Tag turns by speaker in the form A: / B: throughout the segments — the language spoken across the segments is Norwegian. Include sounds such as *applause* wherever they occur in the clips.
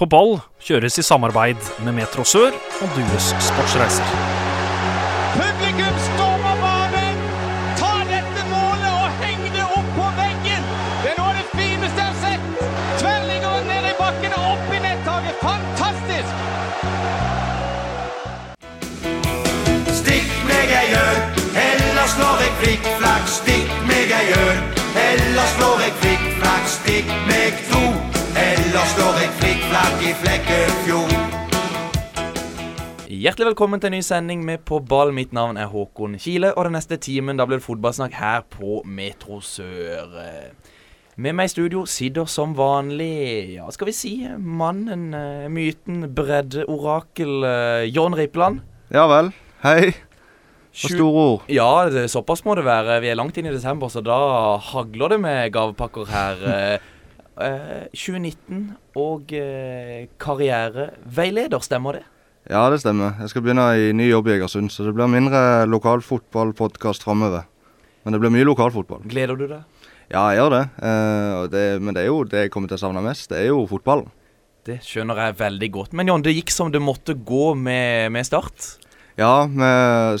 A: På ball kjøres i samarbeid med Metro Sør og Dues Sportsreiser.
B: Publikum stormer banen! Ta dette målet og heng det opp på veggen! Det er noe av det fineste jeg har sett! Tverrliggeren ned i bakken og opp i nettaket. Fantastisk!
C: Stikk meg ei øl, ellers slår jeg flikkflakk. Stikk meg ei øl, ellers slår jeg flikkflakk. Stikk meg to, slår jeg flikkflakk i Flekkefjord.
D: Hjertelig velkommen til en ny sending med På ball. Mitt navn er Håkon Kile, og den neste timen da blir det fotballsnakk her på Metro Sør. Med meg i studio sitter som vanlig, ja, skal vi si, mannen, eh, myten, bredde, orakel, eh, John Rippland.
E: Ja vel. Hei. Og store ord.
D: Ja, det, såpass må det være. Vi er langt inn i desember, så da hagler det med gavepakker her. *laughs* Eh, eh, 2019 og eh, karriereveileder, stemmer det?
E: Ja, det stemmer. Jeg skal begynne i ny jobb i Egersund, så det blir mindre lokalfotballpodkast framover. Men det blir mye lokalfotball.
D: Gleder du deg?
E: Ja, jeg gjør det. Eh, det. Men det er jo det jeg kommer til å savne mest. Det er jo fotballen.
D: Det skjønner jeg veldig godt. Men Jon, det gikk som det måtte gå med, med Start.
E: Ja, vi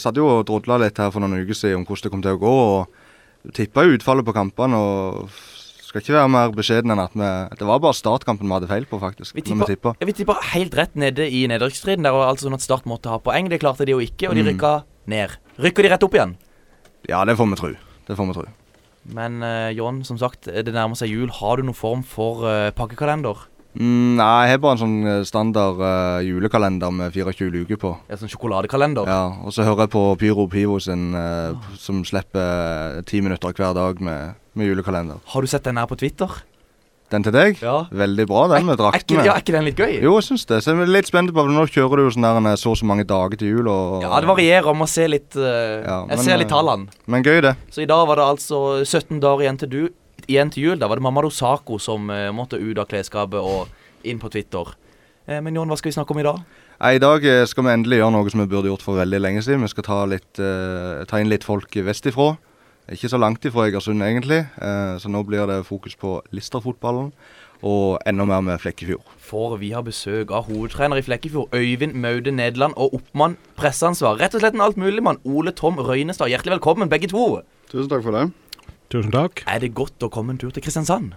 E: satt jo og drodla litt her for noen uker siden om hvordan det kom til å gå. og Tippa utfallet på kampene. og Skal ikke være mer beskjeden enn at vi Det var bare startkampen vi hadde feil på, faktisk.
D: Vi tippa,
E: tippa.
D: vi tippa helt rett nede i nedrykksstriden. Der var altså sånn at Start måtte ha poeng. Det klarte de jo ikke, og de
E: Mm.
D: rykka ned. Rykker de rett opp igjen?
E: Ja, det får vi tro. Det får vi tro.
D: Men uh, Jon, som sagt, det nærmer seg jul. Har du noen form for uh, pakkekalender?
E: Mm, nei, jeg har bare en sånn eh, standard uh, julekalender med 24 uker på.
D: En sånn sjokoladekalender?
E: Ja, Og så hører jeg på Pyro Pivo sin, eh, som slipper eh, ti minutter hver dag med, med julekalender.
D: Har du sett den her på Twitter?
E: Den til deg?
D: Ja.
E: Veldig bra, den med
D: Er ja, er ikke den litt gøy?
E: Jo, jeg syns det. Så jeg er litt spent på Nå kjører du jo sånn der så og så mange dager til jul og
D: Ja, det varierer. Man ser litt uh,
E: Ja,
D: Jeg ser litt
E: eh,
D: tallene.
E: Men gøy, det.
D: Så i dag var det altså 17 dager igjen til, du, igjen til jul. Da var det mamma Dosako som uh, måtte ut av klesskapet og inn på Twitter. Uh, men Jon, hva skal vi snakke om i dag?
E: Nei, I dag eh, skal vi endelig gjøre noe som vi burde gjort for veldig lenge siden. Vi skal ta, litt, eh, ta inn litt folk vestifra. Ikke så langt ifra Egersund, egentlig. Eh, så nå blir det fokus på Lister-fotballen. Og enda mer med Flekkefjord.
D: For vi har besøk av hovedtrener i Flekkefjord, Øyvind Maude Nederland, og oppmann presseansvar. Rett og slett en altmuligmann, Ole Tom Røynestad. Hjertelig velkommen, begge to.
F: Tusen takk for det.
G: Tusen takk.
D: Er det godt å komme en tur til Kristiansand?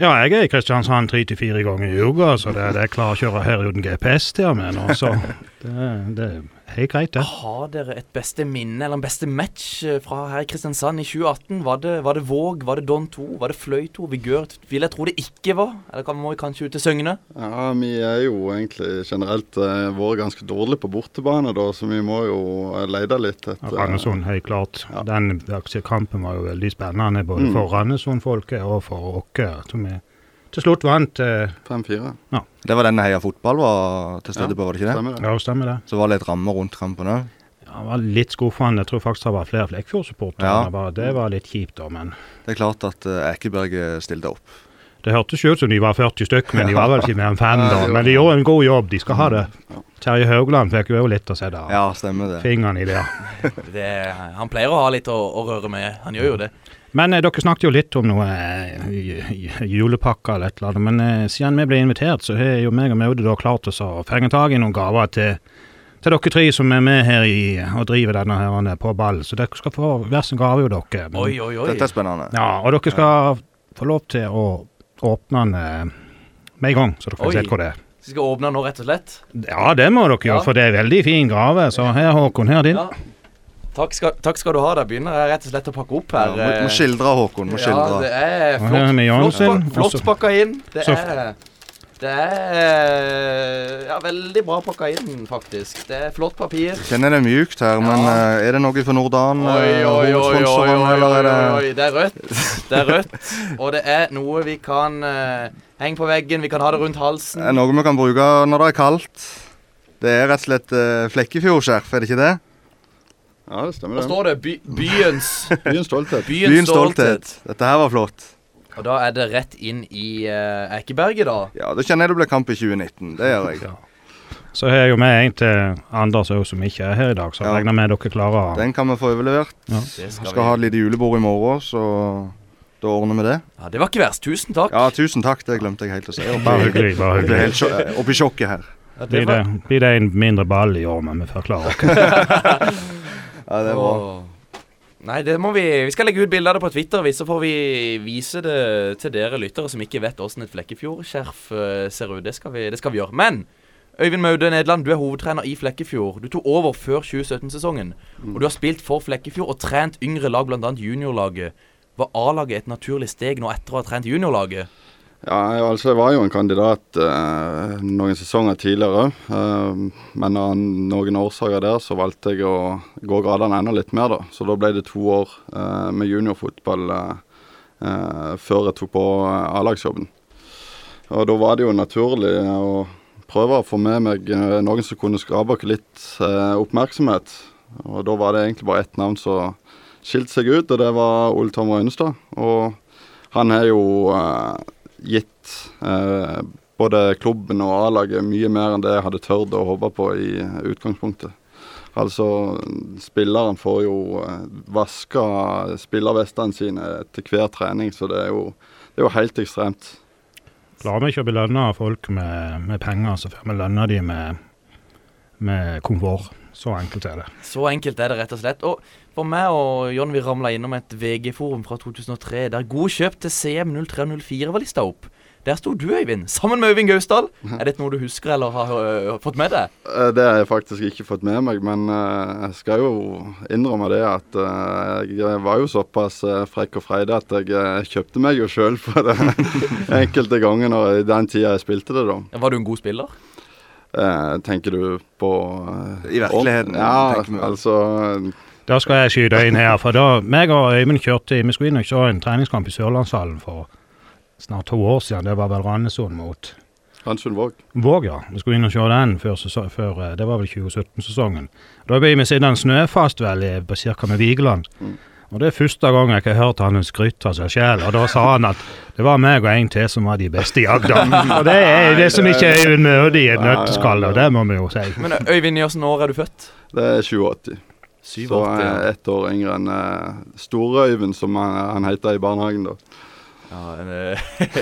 G: Ja, jeg er i Kristiansand tre til fire ganger i uka, så det, det er klar å kjøre her uten GPS til og med nå, så *laughs* det, det helt greit, det.
D: Har dere et beste minne, eller en beste match eh, fra her i Kristiansand i 2018? Var det, var det Våg, var det Don 2, var det Fløy 2, Vigør? Vil jeg tro det ikke var? Eller kan, må vi kanskje ut til Søgne?
F: Ja, Vi er jo egentlig generelt eh, vært ganske dårlige på bortebane, da, så vi må jo eh, lete litt etter
G: Randesund, helt klart.
F: Ja.
G: Den kampen var jo veldig spennende, både
F: Mm.
G: for Randesund-folket og for oss, til slutt vant. eh,
F: 5-4.
E: Det var den Heia Fotball var til stede
F: Ja,
E: på, var det ikke det?
F: Stemmer det?
G: Ja, stemmer det.
E: Så var det litt rammer rundt kampen òg.
G: Ja, det var litt skuffende. Jeg tror faktisk det var flere Flekkfjord-supportere.
E: Ja.
G: Det var- litt kjipt, da, men
E: Det er klart at uh, Ekeberg stilte opp.
G: det hørtes ut som de var 40 stykker, men de var vel ikke mer enn fem, *laughs* da. Men de gjorde en god jobb, de skal ha det. Terje Haugland fikk jo litt å sette
E: Ja, stemmer det.
G: fingeren i det. *laughs*
D: Det, han pleier å ha litt å, å røre med. Han gjør jo det.
G: Men eh, dere snakket jo litt om noe eh, julepakker eller et eller annet. Men eh, siden vi ble invitert, så har jo meg og Maude da klart oss å fenge tak i noen gaver til, til dere tre som er med her i, og driver denne her på ball. Så dere skal få hver sin gave, jo dere. Men-
D: Oi, oi, oi.
E: Dette er spennende.
G: Ja, og dere skal få lov til å åpne den eh, med en gang, så dere får
D: Oi.
G: se hva det er.
D: Så vi skal åpne nå, rett og slett?
G: Ja, det må dere gjøre,
D: Ja.
G: for det er veldig fin gave. Så her, Håkon, her er din.
D: Ja. Takk skal, takk skal du ha. Da begynner jeg rett og slett å pakke opp
E: Ja,
D: her.
E: må, må
D: eh,
E: skildre, Håkon. Må skildre.
D: Ja, det er flott, flott, flott pakka inn. Det er Det er Ja, veldig bra pakka inn, faktisk. Det er flott papir.
E: Jeg Kjenner det er mjukt her, men
D: Ja.
E: eh, er det noe for Nordan?
D: Oi, oi, oi, oi, oi, oi,
E: oi, det
D: oi, Det er rødt. Det er rødt. Og det er noe vi kan uh, henge på veggen. Vi kan ha det rundt halsen.
E: er noe vi kan bruke når det er kaldt? Det er rett og slett uh, Flekkefjordskjerf, er det ikke det?
F: Ja, det stemmer
D: Hva
F: det.
D: står det? By, byens *laughs*
F: Byens stolthet.
D: Byens,
E: Byens
D: stolthet.
E: Dette her var flott.
D: Og da er det rett inn i uh, Ekeberget, da.
E: Ja, Da kjenner jeg det blir kamp i 2019. Det gjør jeg.
G: Ja. Så har jeg jo med en til Anders òg, som ikke er her i dag, så jeg
E: Ja.
G: regner med dere klarer
E: Den kan vi få overlevert.
G: Ja.
D: Det
E: Vi skal ha et lite julebord i morgen, så Da ordner vi det.
D: Ja, Det var ikke verst. Tusen takk.
E: Ja, tusen takk. Det glemte jeg helt å si.
G: Bare hyggelig. bare
E: Jeg ble
G: hyggelig.
E: helt sjo- oppi sjokket her.
D: Ja, det
G: Blir det, blir det en mindre ball i år, men vi får klare oss. *laughs* *laughs*
E: Ja, det var
D: Åh. Nei, det må vi Vi skal legge ut bilde av det på Twitter, så får vi vise det til dere lyttere som ikke vet åssen et Flekkefjord-skjerf eh, ser ut. Det skal, vi, det skal vi gjøre. Men Øyvind Maude Nederland, du er hovedtrener i Flekkefjord. Du tok over før 2017-sesongen. Og du har spilt for Flekkefjord og trent yngre lag, bl.a. juniorlaget. Var A-laget et naturlig steg nå etter å ha trent juniorlaget?
F: Ja, altså jeg var jo en kandidat eh, noen sesonger tidligere. eh, men av noen årsaker der så valgte jeg å gå gradene enda litt mer, da. Så da ble det to år eh, med juniorfotball eh, eh, før jeg tok på eh, A-lagsjobben. Og da var det jo naturlig å prøve å få med meg noen som kunne skape litt oppmerksomhet. Og da var det egentlig bare ett navn som skilte seg ut, og det var Ole Tom Røynestad. Og han har jo gitt eh, både klubben og A-laget mye mer enn det jeg hadde tørt å håpe på i utgangspunktet. Altså, spilleren får jo eh, vaska spillervestene sine etter hver trening, så det er jo, det er jo helt ekstremt.
G: Klarer vi ikke å belønne folk med, med penger, så får vi lønne dem med, med komfort. Så enkelt er det.
D: Så enkelt er det rett og slett. Og for meg og John, vi ramla innom et VG-forum fra 2003 der gode kjøp til CM 0304 var lista opp. Der sto du, Øyvind, sammen med Øyvind Gausdal. Er dette noe du husker eller har uh, fått med deg?
F: Eh, Det har jeg faktisk ikke fått med meg, men uh, jeg skal jo innrømme det at uh, jeg var jo såpass frekk og freidig at jeg kjøpte meg jo sjøl på det *laughs* enkelte ganger når, i den tida jeg spilte det, da.
D: Var du en god spiller?
F: Eh, tenker du på
E: I virkeligheten,
F: Ja, altså
G: Da skal jeg skyte inn her, for da meg og Øyvind kjørte Vi skulle inn og se en treningskamp i Sørlandshallen for snart to år siden. Det var vel Randesund mot
F: Hansund Våg.
G: Våg, ja. Vi skulle inn og se den før, før eh, Det var vel 2017-sesongen. Da ble vi sittende snøfast vel på cirka med Vigeland.
F: Mm.
G: Og det er første gang jeg har hørt han skryte av seg sjøl, og da sa han at det var meg og en til som var de beste i Agder. *laughs* Og det er det som ikke er Øyvind Maude i et nøtteskall, og det må vi jo si.
D: Men Øyvind, i hvilket år er du født?
F: Det er 87. Så jeg er ett år yngre enn uh, Storøyvind, som han, han heter i barnehagen, da.
D: Ja, en, øh,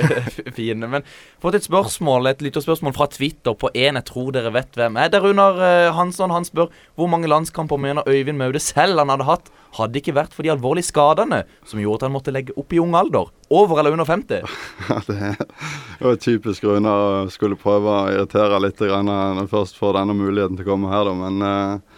D: *laughs* fin. Men fått et spørsmål, et lytterspørsmål fra Twitter på en jeg tror dere vet hvem er. Der under øh, Hansson han spør hvor mange landskamper mener Øyvind Maude selv han hadde hatt, hadde ikke vært for de alvorlige skadene som gjorde at han måtte legge opp i ung alder. Over eller under 50? *laughs*
F: Ja, det er var typisk Rune å skulle prøve å irritere litt når han først får denne muligheten til å komme her, da. Men eh,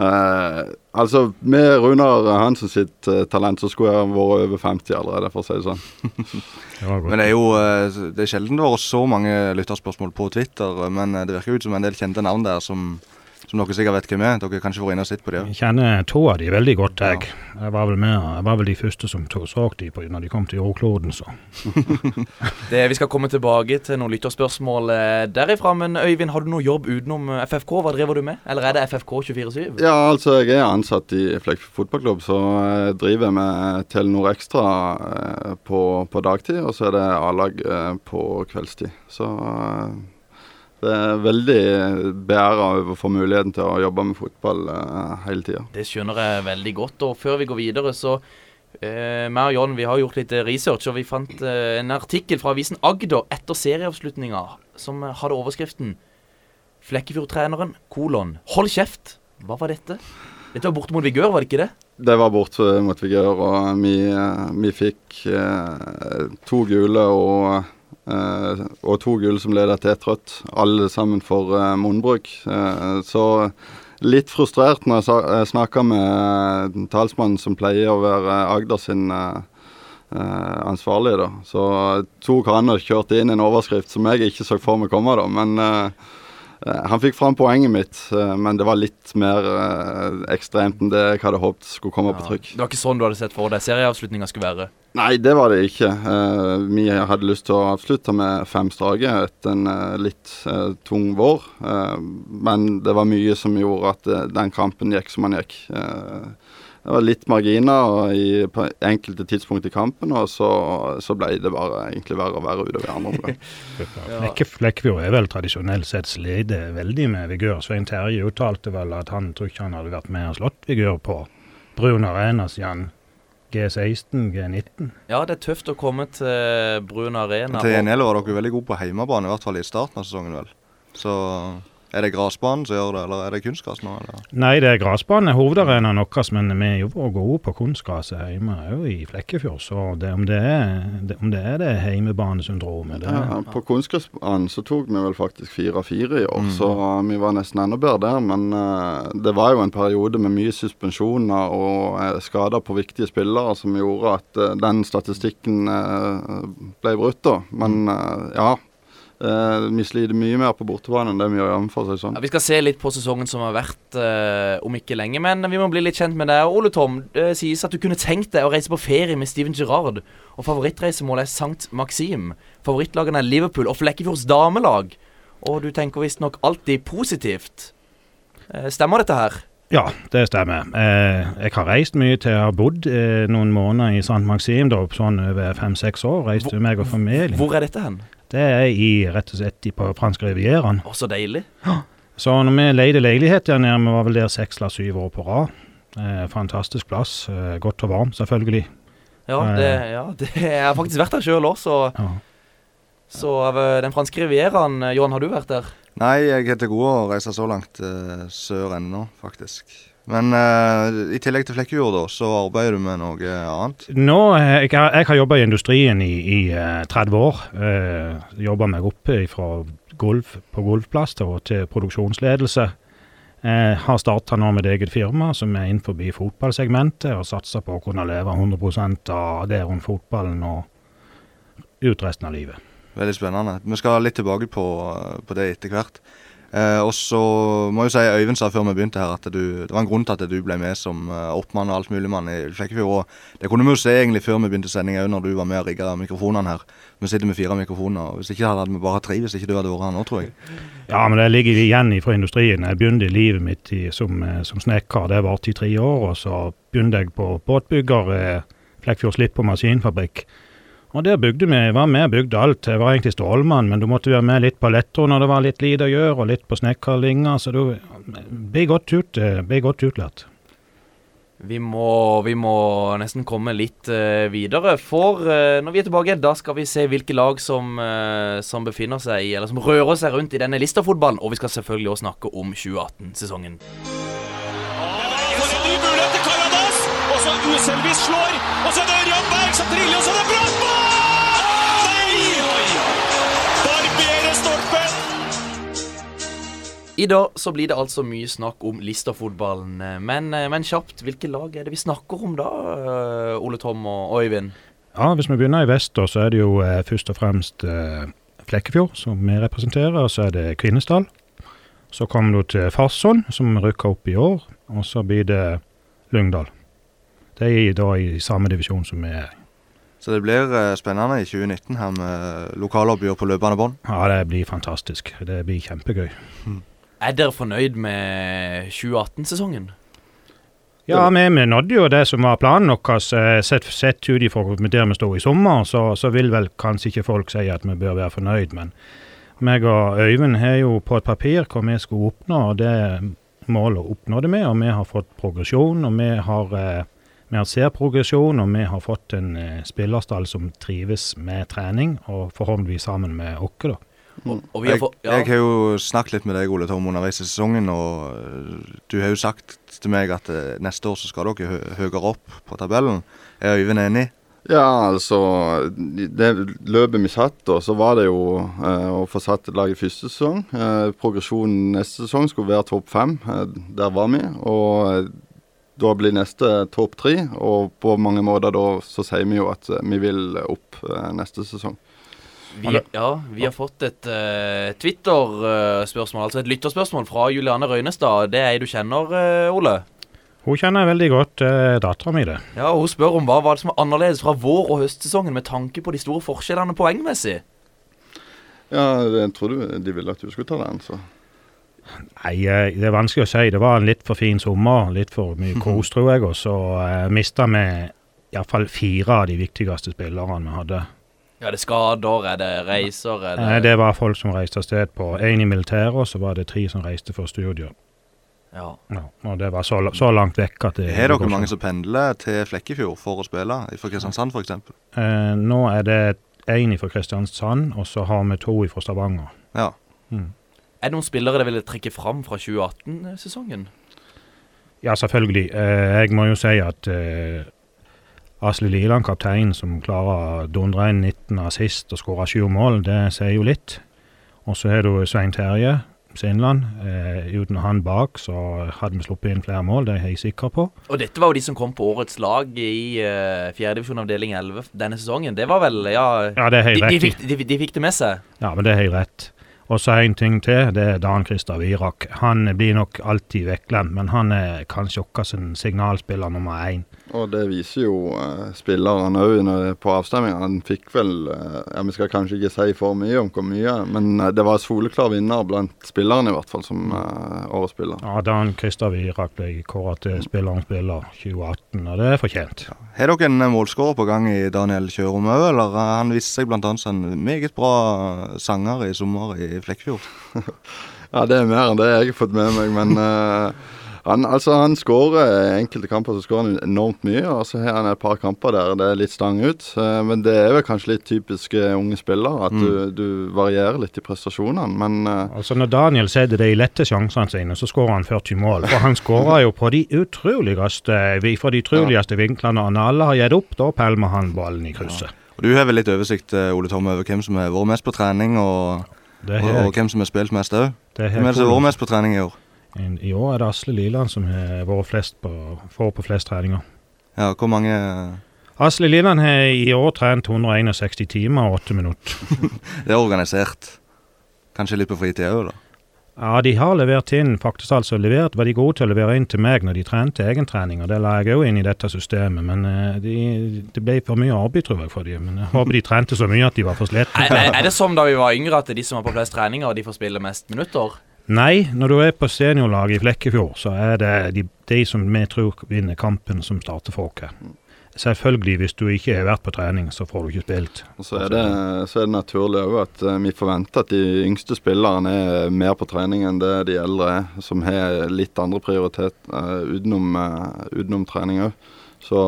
F: eh, altså, med Runar Hansen sitt eh, talent, så skulle jeg vært over 50 allerede, for å si det sånn. *laughs*
G: Det.
E: Men det er jo eh, Det er sjelden det har vært så mange lytterspørsmål på Twitter, men det virker ut som en del kjente navn der som, som dere sikkert vet hvem er. Dere har kanskje vært inne og sett på dem?
G: Jeg kjenner to av de veldig godt, jeg. Jeg var vel med, jeg var vel de første som to- så de på når de kom til jordkloden, så. *laughs*
D: Det, vi skal komme tilbake til noen lytterspørsmål eh, derifra. Men Øyvind, har du noe jobb utenom eh, FFK? Hva driver du med? Eller er det FFK 24-7?
F: Ja, altså, jeg er ansatt i Flekkefjord fotballklubb, så jeg driver med Telenor Extra eh, på, på dagtid, og så er det A-lag eh, på kveldstid. Så eh, det er veldig beæra over å få muligheten til å jobbe med fotball eh, hele tida.
D: Det skjønner jeg veldig godt. Og før vi går videre, så eh, meg og John vi har gjort litt research, og vi fant eh, en artikkel fra avisen Agder etter serieavslutninga som hadde overskriften 'Flekkefjord-treneren, kolon, hold kjeft'. Hva var dette? Dette var borte mot Vigør, var det ikke det?
F: Det var bort mot Vigør, og vi, eh, vi fikk eh, to gule og, og to gull som leder til et rødt, alle sammen for eh, munnbruk. Eh, så litt frustrert når jeg, snakker med talsmannen som pleier å være Agder sin eh, eh, ansvarlige, da. Så tok han og kjørte inn en overskrift som jeg ikke så for meg komme, da. Men eh, eh, han fikk fram poenget mitt, eh, men det var litt mer eh, ekstremt enn det jeg hadde håpet skulle komme på trykk.
D: Det var ikke sånn du hadde sett for deg serieavslutninga skulle være?
F: Nei, det var det ikke. Eh, vi hadde lyst til å avslutte med fem strake etter en eh, litt eh, tung vår. Eh, men det var mye som gjorde at eh, den kampen gikk som den gikk. Eh, det var litt marginer i, på enkelte tidspunkt i kampen, og så, så ble det bare egentlig verre og verre utover i andre omgang. *laughs*
G: ja. Flekkefjord er vel tradisjonelt sett slitt veldig med Vigør. Svein Terje uttalte vel at han tror ikke han hadde vært med og slått Vigør på Brun Arena siden G16, G19.
D: Ja, det er tøft å komme til Brun Arena.
E: Til gjengjeld var dere veldig gode på hjemmebane, i hvert fall i starten av sesongen, vel. Så er det gressbanen som gjør det, eller er det kunstgress nå? Eller?
G: Nei, det er gressbane, hovedarenaen vår, men vi er jo gode på kunstgresset hjemme òg i Flekkefjord. Så det, om, det er, det, om det er det heimebanesyndromet, det
F: Ja, på kunstgressbanen så tok vi vel faktisk 4-4 i år,
E: Mm.
F: så uh, vi var nesten enda bedre der. Men uh, det var jo en periode med mye suspensjoner og uh, skader på viktige spillere som gjorde at uh, den statistikken uh, ble brutt. da. Men uh, ja, uh, vi sliter mye mer på bortebane enn det vi gjør hjemmefra. sånn.
D: Ja, vi skal se litt på sesongen som har vært uh, om ikke lenge, men vi må bli litt kjent med deg. Ole Tom, det sies at du kunne tenkt deg å reise på ferie med Steven Gerrard, og favorittreisemålet er Sankt Maxim. Favorittlagene er Liverpool og Flekkefjords damelag, og du tenker visstnok alltid positivt. Uh, stemmer dette her?
G: Ja, det stemmer. Eh, jeg har reist mye til jeg har bodd eh, noen måneder i St. Maxim, da, sånn over fem-seks år. Reiste
D: Hvor-
G: meg og familien.
D: Hvor er dette hen?
G: Det er i, rett og slett i- på franske rivieraen.
D: Å, så deilig.
G: Så når vi leide leilighet der nede, vi var vel der seks eller syv år på rad. Eh, fantastisk plass. Eh, godt og varmt, selvfølgelig.
D: Ja,
G: Eh.
D: det, ja, *laughs* det jeg har faktisk vært der sjøl òg, så,
G: Ja.
D: så av den franske rivieraen eh, Johan, har du vært der?
E: Nei, jeg er til gode å reise så langt eh, sør ennå, faktisk. Men uh, i tillegg til Flekkefjord, da, så arbeider du med noe annet?
G: Nå, eh, jeg, har- jeg har jobba i industrien i, i uh, 30 år. Uh, jobba meg opp fra golf, på golfplass til, til produksjonsledelse. Jeg har starta nå med et eget firma som er innenfor fotballsegmentet, og satser på å kunne leve 100% av det rundt fotballen og ut resten av livet.
E: Veldig spennende. Vi skal litt tilbake på, på det etter hvert. Eh, og så må jeg jo si Øyvind sa før vi begynte her at du, det var en grunn til at du ble med som eh, oppmann og alt mulig mann i Flekkefjord. Det kunne vi jo se egentlig før vi begynte sendinga òg, når du var med og rigga mikrofonene her. Vi sitter med fire mikrofoner. Hvis ikke hadde vi bare tre, hvis ikke du hadde vært her nå, tror jeg.
G: Ja, men det ligger igjen fra industrien. Jeg begynte livet mitt i, som, eh, som snekker. Det varte i tre år. Og så begynte jeg på båtbygger, eh, Flekkfjord Slipp og maskinfabrikk. Og der bygde vi, var med og bygde alt. Jeg var egentlig stålmann, men du måtte være med litt på letto når det var litt lite å gjøre, og litt på snekkerlinga. Så du ble godt, ut, eh, ble godt utlært.
D: Vi må, vi må nesten komme litt uh, videre. For uh, når vi er tilbake, da skal vi se hvilke lag som, uh, som befinner seg i, eller som rører seg rundt i denne Lista-fotballen. Og vi skal selvfølgelig også snakke om 2018-sesongen.
B: For en ny mulighet til Karadas! Og så Uselvis slår! Og så er det Ørjan Berg som triller, og så er det Brattmann!
D: I dag så blir det altså mye snakk om Lista-fotballen. eh, Men, eh, men kjapt, hvilke lag er det vi snakker om da, eh, Ole Tom og Øyvind?
G: Ja, Hvis vi begynner i vest, da, så er det jo eh, først og fremst eh, Flekkefjord som vi representerer. og Så er det Kvinesdal. Så kommer du til Farsund, som rykker opp i år. Og så blir det Lyngdal. Det er da i samme divisjon som vi er i.
E: Så det blir spennende i 2019 her med lokaloppgjør på løpende bånd.
G: Ja, det blir fantastisk. Det blir kjempegøy.
D: Er dere fornøyd med 2018-sesongen?
G: Ja, vi, vi nådde jo det som var planen vår. eh, Sett, sett ut ifra der vi står i sommer, så, så vil vel kanskje ikke folk si at vi bør være fornøyd, men meg og Øyvind har jo på et papir hva vi skulle oppnå, og det målet oppnådde vi. Og vi har fått progresjon, og vi har, eh, vi ser progresjon, og vi har fått en eh, spillerstall som trives med trening, og forhåpentligvis sammen med oss, da.
D: Og, og vi har
E: Jeg,
D: fått ja,
E: jeg har jo snakket litt med deg, Ole Tom, underveis i sesongen, og eh, du har jo sagt til meg at eh, neste år så skal dere hø høyere opp på tabellen. Er Øyvind enig?
F: Ja, altså Det løpet vi satt da, så var det jo eh, å få satt et lag i første sesong. Eh, progresjonen neste sesong skulle være topp fem. Eh, der var vi. Og eh, da blir neste topp tre. Og på mange måter da så sier vi jo at eh, vi vil opp eh, neste sesong.
D: Vi, ja, vi har fått et uh, Twitter-spørsmål, altså et lytterspørsmål fra Juliane Røynestad. Det er ei du kjenner, uh, Ole?
G: Hun kjenner veldig godt uh, dattera mi, det.
D: Ja, og Hun spør om hva var det som var annerledes fra vår- og høstsesongen med tanke på de store forskjellene poengmessig.
F: Ja, jeg trodde de ville at du skulle ta den, så.
G: Nei, eh, det er vanskelig å si. Det var en litt for fin sommer. Litt for mye *laughs* kos, tror jeg. Og så uh, mista vi iallfall fire av de viktigste spillerne vi hadde.
D: Ja, er det skader, er det reiser, er det
G: Nei, det var folk som reiste av sted på én i militæret, og så var det tre som reiste for studier.
D: Ja.
G: Ja, og det var så, så langt vekk at det
E: Har dere mange som pendler til Flekkefjord for å spille? Fra Kristiansand f.eks.?
G: Eh, nå er det én fra Kristiansand, og så har vi to fra Stavanger.
E: Ja.
D: Er det noen spillere dere ville trekke fram fra 2018-sesongen?
G: Ja, selvfølgelig. Eh, jeg må jo si at eh, Asle Liland, kapteinen, som klarer å dundre inn 19 assist og skåre sju mål, det sier jo litt. Og så har du Svein Terje Sindland. Eh, uten han bak så hadde vi sluppet inn flere mål, det er jeg sikker på.
D: Og dette var jo de som kom på årets lag i uh, fjerdedivisjon avdeling 11 denne sesongen. Det var vel, ja
G: Ja, det er
D: de,
G: helt
D: de,
G: rett.
D: fikk, de, de fikk det med seg.
G: Ja, men det er helt rett. Og så en ting til, det er Dan Christer Wirak. Han blir nok alltid vekklemt, men han er kanskje vår signalspiller nummer én.
F: Og det viser jo eh, spillerne òg på avstemninga. Han fikk vel eh, Ja, vi skal kanskje ikke si for mye om hvor mye, men eh, det var soleklar vinner blant spillerne, i hvert fall, som eh, årets spiller.
G: Ja, Dan Christer Irak ble kåret til spiller om spiller 2018, og det er fortjent.
E: Har dere en målskårer på gang i Daniel Kjørum òg, eller? Eh, Han viste seg bl.a. som en meget bra sanger i sommer i Flekkefjord. *laughs*
F: Ja, det er mer enn det jeg har fått med meg, men eh, han, altså, han skårer enkelte kamper så skårer han enormt mye, og så har han et par kamper der det er litt stang ut. Eh, men det er vel kanskje litt typisk eh, unge spillere, at du, du varierer litt i prestasjonene. Men eh,
G: Altså Når Daniel setter de lette sjansene sine, så skårer han 40 mål. For han skårer jo på de utroligste fra de utroligste vinklene. Og når alle har gitt opp, da pælmer han ballen i krysset.
E: Og Du har vel litt oversikt eh, Ole Tom, over hvem som har vært mest på trening, og, og, og hvem som har spilt mest òg? Hvem er det som har vært mest på trening i år?
G: I år er det Asle Liland som har vært flest på, får på flest treninger.
E: Ja, hvor mange
G: Asle Liland har i år trent 161 timer og 8 minutter. *laughs*
E: Det er organisert. Kanskje litt på fritida òg, da.
G: Ja, de har levert inn, faktisk altså levert, var de gode til å levere inn til meg når de trente egentrening, og det la jeg òg inn i dette systemet, men eh, de, det ble for mye arbeid, tror jeg, for dem. Men jeg håper de trente så mye at de var for slitne.
D: Er, er, er det som da vi var yngre, at de som har på flest treninger, de får spille mest minutter?
G: Nei, når du er på seniorlaget i Flekkefjord, så er det de, de som vi tror vinner kampen, som starter folket. Selvfølgelig, hvis du ikke har vært på trening, så får du ikke spilt.
F: og så er det, så er det naturlig òg at eh, vi forventer at de yngste spillerne er mer på trening enn det de eldre er, som har litt andre prioritet uh, utenom, uh, utenom trening òg. Så,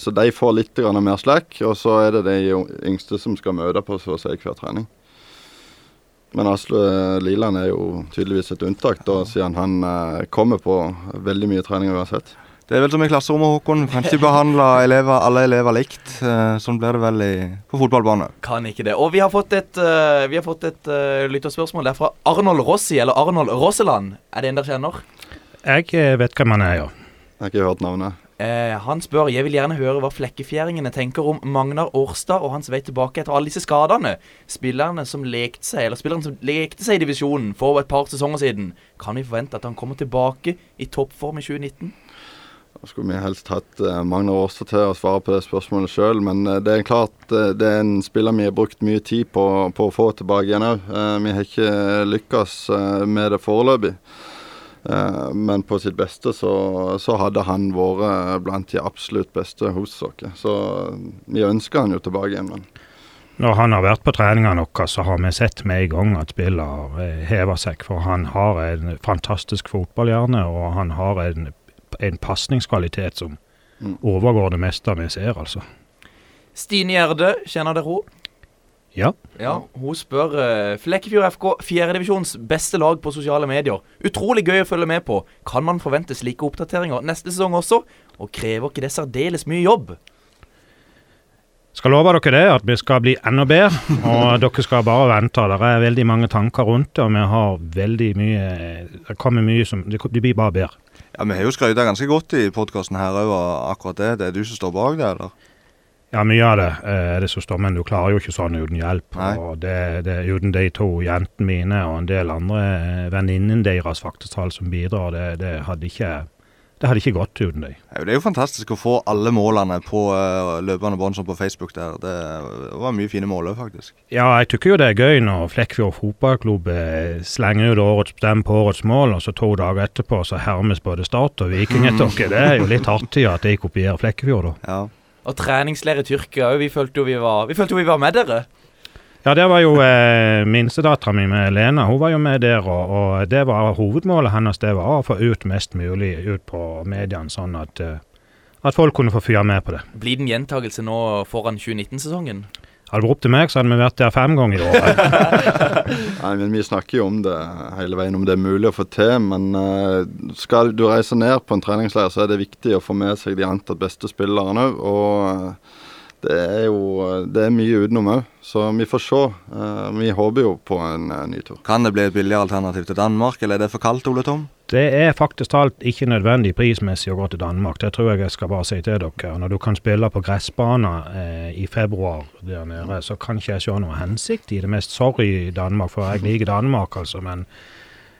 F: så de får litt mer slack, og så er det de yngste som skal møte på så å si hver trening. Men Asle Liland er jo tydeligvis et unntak, da, siden han eh, kommer på veldig mye trening uansett.
E: Det er vel som i klasserommet, Håkon. Kan ikke behandle elever, alle elever likt. Eh, Sånn blir det vel i, på fotballbane.
D: Kan ikke det. Og vi har fått et, uh, vi har fått et uh, lytterspørsmål. Det er fra Arnold Rossi, eller Arnold Rosseland. Er det en dere kjenner?
G: Jeg eh, vet hvem han er, ja.
F: Jeg har ikke hørt navnet.
D: Eh, han spør Jeg vil gjerne høre hva flekkefjæringene tenker om Magnar Årstad og hans vei tilbake etter alle disse skadene. Spillerne som lekte seg Eller spillerne som lekte seg i divisjonen for et par sesonger siden. Kan vi forvente at han kommer tilbake i toppform i 2019?
F: Da skulle vi helst hatt uh, Magnar Årstad til å svare på det spørsmålet sjøl, men eh, det er klart eh, det er en spiller vi har brukt mye tid på, på å få tilbake igjen òg. vi har ikke lykkes eh, med det foreløpig. Eh, men på sitt beste så, så hadde han vært blant de absolutt beste hos oss. Så eh, vi ønsker han jo tilbake igjen, men
G: Når han har vært på treningene våre, så har vi sett med en gang at spiller eh, hever seg. For han har en fantastisk fotballhjerne, og han har en, en pasningskvalitet som
F: Mm.
G: overgår det meste vi ser, altså.
D: Stine Gjerde, kjenner dere henne?
G: Ja.
D: Ja, Hun spør uh, Flekkefjord FK, fjerdedivisjons beste lag på sosiale medier. Utrolig gøy å følge med på. Kan man forvente slike oppdateringer neste sesong også? Og krever ikke det særdeles mye jobb?
G: Skal love dere det, at vi skal bli enda bedre. *laughs* Og dere skal bare vente. Det er veldig mange tanker rundt det, og vi har veldig mye Det kommer mye som Det blir bare bedre.
E: Ja, Vi har jo skrøyta ganske godt i podkasten her òg, akkurat det. Det er du som står bak det, eller?
G: Ja, mye av det eh, er det som står, men du klarer jo ikke sånn uten hjelp.
E: Nei.
G: Og det, det, uten de to jentene mine og en del andre venninnen venninnene deres faktisk som bidrar, det, det, hadde ikke, det hadde ikke gått uten
E: de. Det er jo fantastisk å få alle målene på uh, løpende bånd som på Facebook der. Det var mye fine mål òg, faktisk.
G: Ja, jeg tykker jo det er gøy når Flekkfjord fotballklubb eh, slenger ut årets stemme på årets mål, og så to dager etterpå så hermes både Start og Viking *laughs* etter dere. Det er jo litt artig at de kopierer Flekkefjord, da.
E: Ja.
D: Og treningsleir i Tyrkia òg. Vi følte jo vi var Vi følte jo vi var med dere.
G: Ja, det var jo eh, minstedattera mi med Lena. Hun var jo med der, og, og det var hovedmålet hennes det var å få ut mest mulig ut på mediene, sånn at, eh, at folk kunne få fyre med på det.
D: Blir det en gjentagelse nå foran 2019-sesongen?
G: Hadde det vært opp til meg, så hadde vi vært der fem ganger i året. *laughs*
F: Nei, men Vi snakker jo om det hele veien, om det er mulig å få til. Men uh, skal du reise ned på en treningsleir, så er det viktig å få med seg de antatt beste spillerne òg. Og eh, det er jo det er mye utenom òg, så vi får se. Eh, vi håper jo på en eh, ny tur.
E: Kan det bli et billigere alternativ til Danmark, eller er det for kaldt, Ole Tom?
G: Det er faktisk talt ikke nødvendig prismessig å gå til Danmark. Det tror jeg jeg skal bare si til dere. Når du kan spille på gressbaner eh, i februar der nede, så kan ikke jeg se noe hensikt i det. Mest sorry i Danmark, for jeg liker Danmark, altså. Men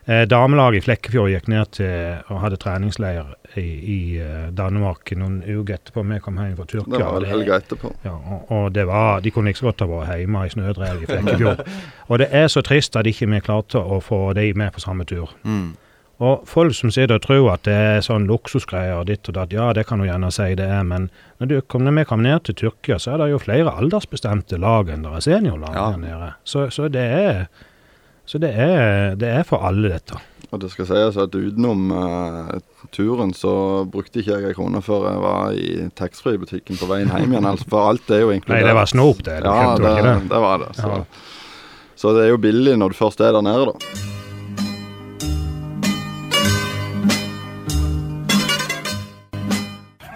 G: eh, damelaget i Flekkefjord gikk ned til og hadde treningsleir i, i eh, Danmark noen uker etterpå vi kom hjem fra Tyrkia.
F: Det var det, helga etterpå.
G: ja, og, og det var, De kunne ikke så godt ha vært hjemme i snødrev i Flekkefjord. *laughs* og det er så trist at ikke vi klarte å få de med på samme tur.
E: Mm.
G: Og folk som sitter og tror at det er sånn luksusgreier og ditt og datt, ja det kan du gjerne si det er, men når, du kom, når vi kom ned til Tyrkia, så er det jo flere aldersbestemte lag enn det er seniorlag
E: Ja.
G: der nede. Så, så, det er, så det, er, det er for alle, dette.
F: Og det skal sies at utenom uh, turen så brukte ikke jeg ei krone før jeg var i taxfree-butikken på veien hjem igjen. Altså, for alt er jo
G: Nei, det var snop, det. Du
F: Ja, det,
G: det.
F: det var det. Så.
G: Ja.
F: så det er jo billig når du først er der nede, da.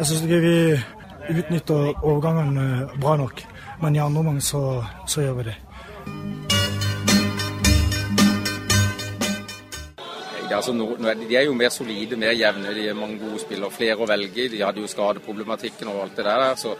H: Jeg syns ikke vi utnytter overgangene bra nok. Men i andre omgang så, så gjør vi det.
I: Ja, altså, nå, de, er jo mer solide, mer jevne. De er mange gode spillere. Flere å velge i. De hadde jo skadeproblematikken og alt det der. Så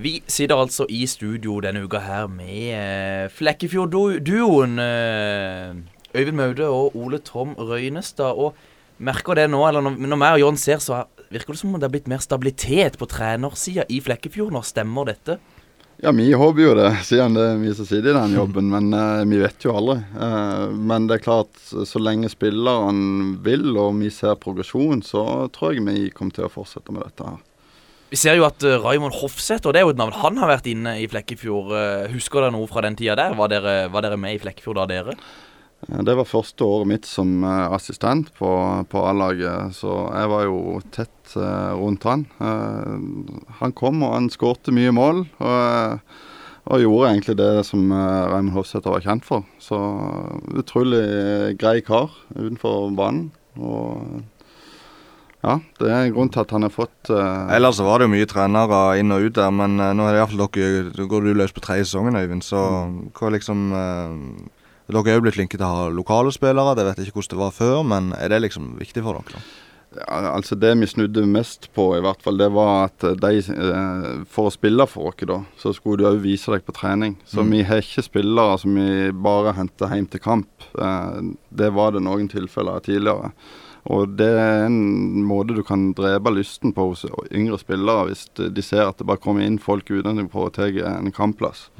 D: Vi sitter altså i studio denne uka her med eh, Flekkefjord-duoen eh, Øyvind Maude og Ole Tom Røynestad. Og merker det nå, eller når, meg og John ser, så virker det som om det har blitt mer stabilitet på trenersida i Flekkefjord. Når stemmer dette?
F: Ja, vi håper jo det, siden det er vi som sitter i den jobben. Men uh, vi vet jo aldri. Uh, men det er klart, så lenge spilleren vil, og vi ser progresjon, så tror jeg vi kommer til å fortsette med dette her.
D: Vi ser jo at uh, Raymond Hofsæter, det er jo et navn han har vært inne i Flekkefjord. Uh, husker dere noe fra den tida der? Var dere, var dere med i Flekkefjord da, dere?
F: Eh, Det var første året mitt som eh, assistent på, på A-laget, så jeg var jo tett eh, rundt han. Han kom og han skårte mye mål, og, og gjorde egentlig det som Raymond Hofsæter var kjent for. Så utrolig grei kar utenfor banen. Og ja, det er en grunn til at han har fått uh...
E: Ellers så var det jo mye trenere inn og ut der, men uh, nå er det iallfall dere går du løs på tredje sesongen, Øyvind, så hva liksom eh, Dere er jo blitt flinke til å ha lokale spillere, det vet jeg ikke hvordan det var før, men er det liksom viktig for dere?
F: Ja, altså Det vi snudde mest på, i hvert fall, det var at de eh, For å spille for oss, da, så skulle du òg vise deg på trening. Så
E: Mm.
F: vi har ikke spillere som vi bare henter hjem til kamp. Eh, det var det noen tilfeller tidligere. Og det er en måte du kan drepe lysten på hos yngre spillere, hvis de ser at det bare kommer inn folk utenfra og tar en kampplass.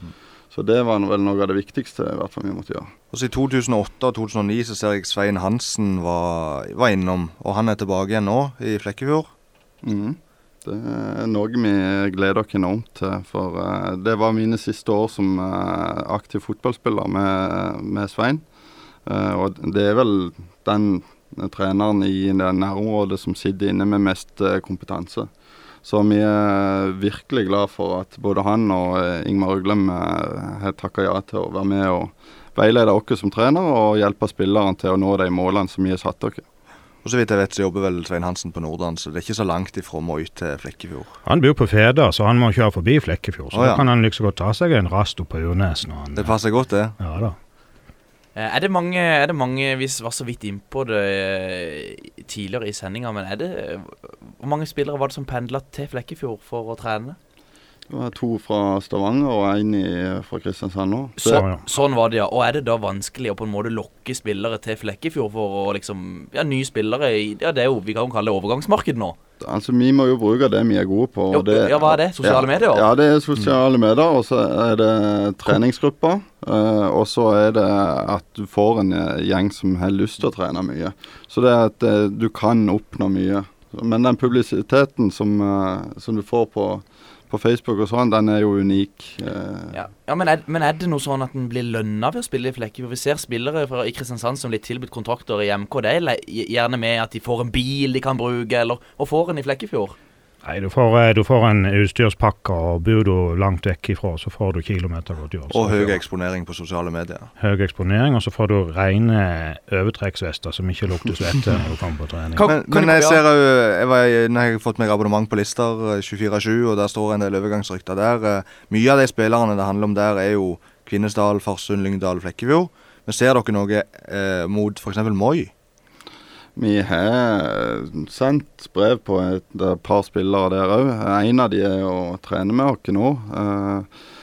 F: Så det var vel noe av det viktigste i hvert fall vi måtte gjøre.
E: Også I 2008 og 2009 så ser jeg Svein Hansen var, var innom, og han er tilbake igjen nå i Flekkefjord.
F: Mm. Det er noe vi gleder oss enormt til. For eh, det var mine siste år som eh, aktiv fotballspiller med, med Svein. Eh, og det er vel den treneren i det nærområdet som sitter inne med mest kompetanse. Så vi er virkelig glad for at både han og eh, Ingmar Uglem eh, har takka ja til å være med og veilede oss som trener og hjelpe spillerne til å nå de målene som vi har satt oss.
E: Og så vidt jeg vet så jobber vel Svein Hansen på Nordland, så det er ikke så langt ifra Moi til Flekkefjord.
G: Han bor på Feda, så han må kjøre forbi Flekkefjord. Så
E: oh, ja.
G: da kan han liksom godt ta seg en rast opp på Urnes. når han-
E: Det passer godt, det.
G: Ja da.
D: Eh, Er det mange, er det mange Vi var så vidt innpå det eh, tidligere i sendinga, men er det Hvor mange spillere var det som pendla til Flekkefjord for å trene?
F: Det var to fra Stavanger og én fra Kristiansand nå.
D: Så. Sånn var det, ja. Og er det da vanskelig å på en måte lokke spillere til Flekkefjord for å liksom Ja, nye spillere i Ja, det er jo Vi kan jo kalle det overgangsmarked nå.
F: Altså, Vi må jo bruke det vi er gode på.
D: Jo,
F: det,
D: ja, hva er det? Sosiale
F: ja,
D: medier?
F: Ja, det er sosiale medier, og så er det treningsgrupper. eh, og så er det at du får en eh, gjeng som har lyst til å trene mye. Så det er at eh, du kan oppnå mye. Men den publisiteten som, som du får på, på Facebook og sånn, den er jo unik. Eh,
D: Ja, ja men, er, men er det noe sånn at en blir lønna ved å spille i Flekkefjord? Vi ser spillere fra, i Kristiansand som blir tilbudt kontrakter i MK. Det er gjerne med at de får en bil de kan bruke, eller og får en i Flekkefjord.
G: Nei, du får, eh, du får en utstyrspakke, og bor du langt vekk ifra, så får du kilometergodtgjørelse.
E: Og høy eksponering på sosiale medier.
G: Høy eksponering, og så får du rene overtrekksvester som ikke lukter svette når du kommer på trening.
D: Kan-
E: Men,
D: kan
E: men jeg ser jo jeg, var, jeg har fått meg abonnement på Lister eh, 24-7, og der står en del overgangsrykter der. Eh, Mye av de spillerne det handler om der, er jo Kvinesdal, Farsund, Lyngdal, Flekkefjord. Men ser dere noe eh, mot f.eks. Moi?
F: Vi har sendt brev på et, et par spillere der òg. En av de er å trene med oss nå. Uh,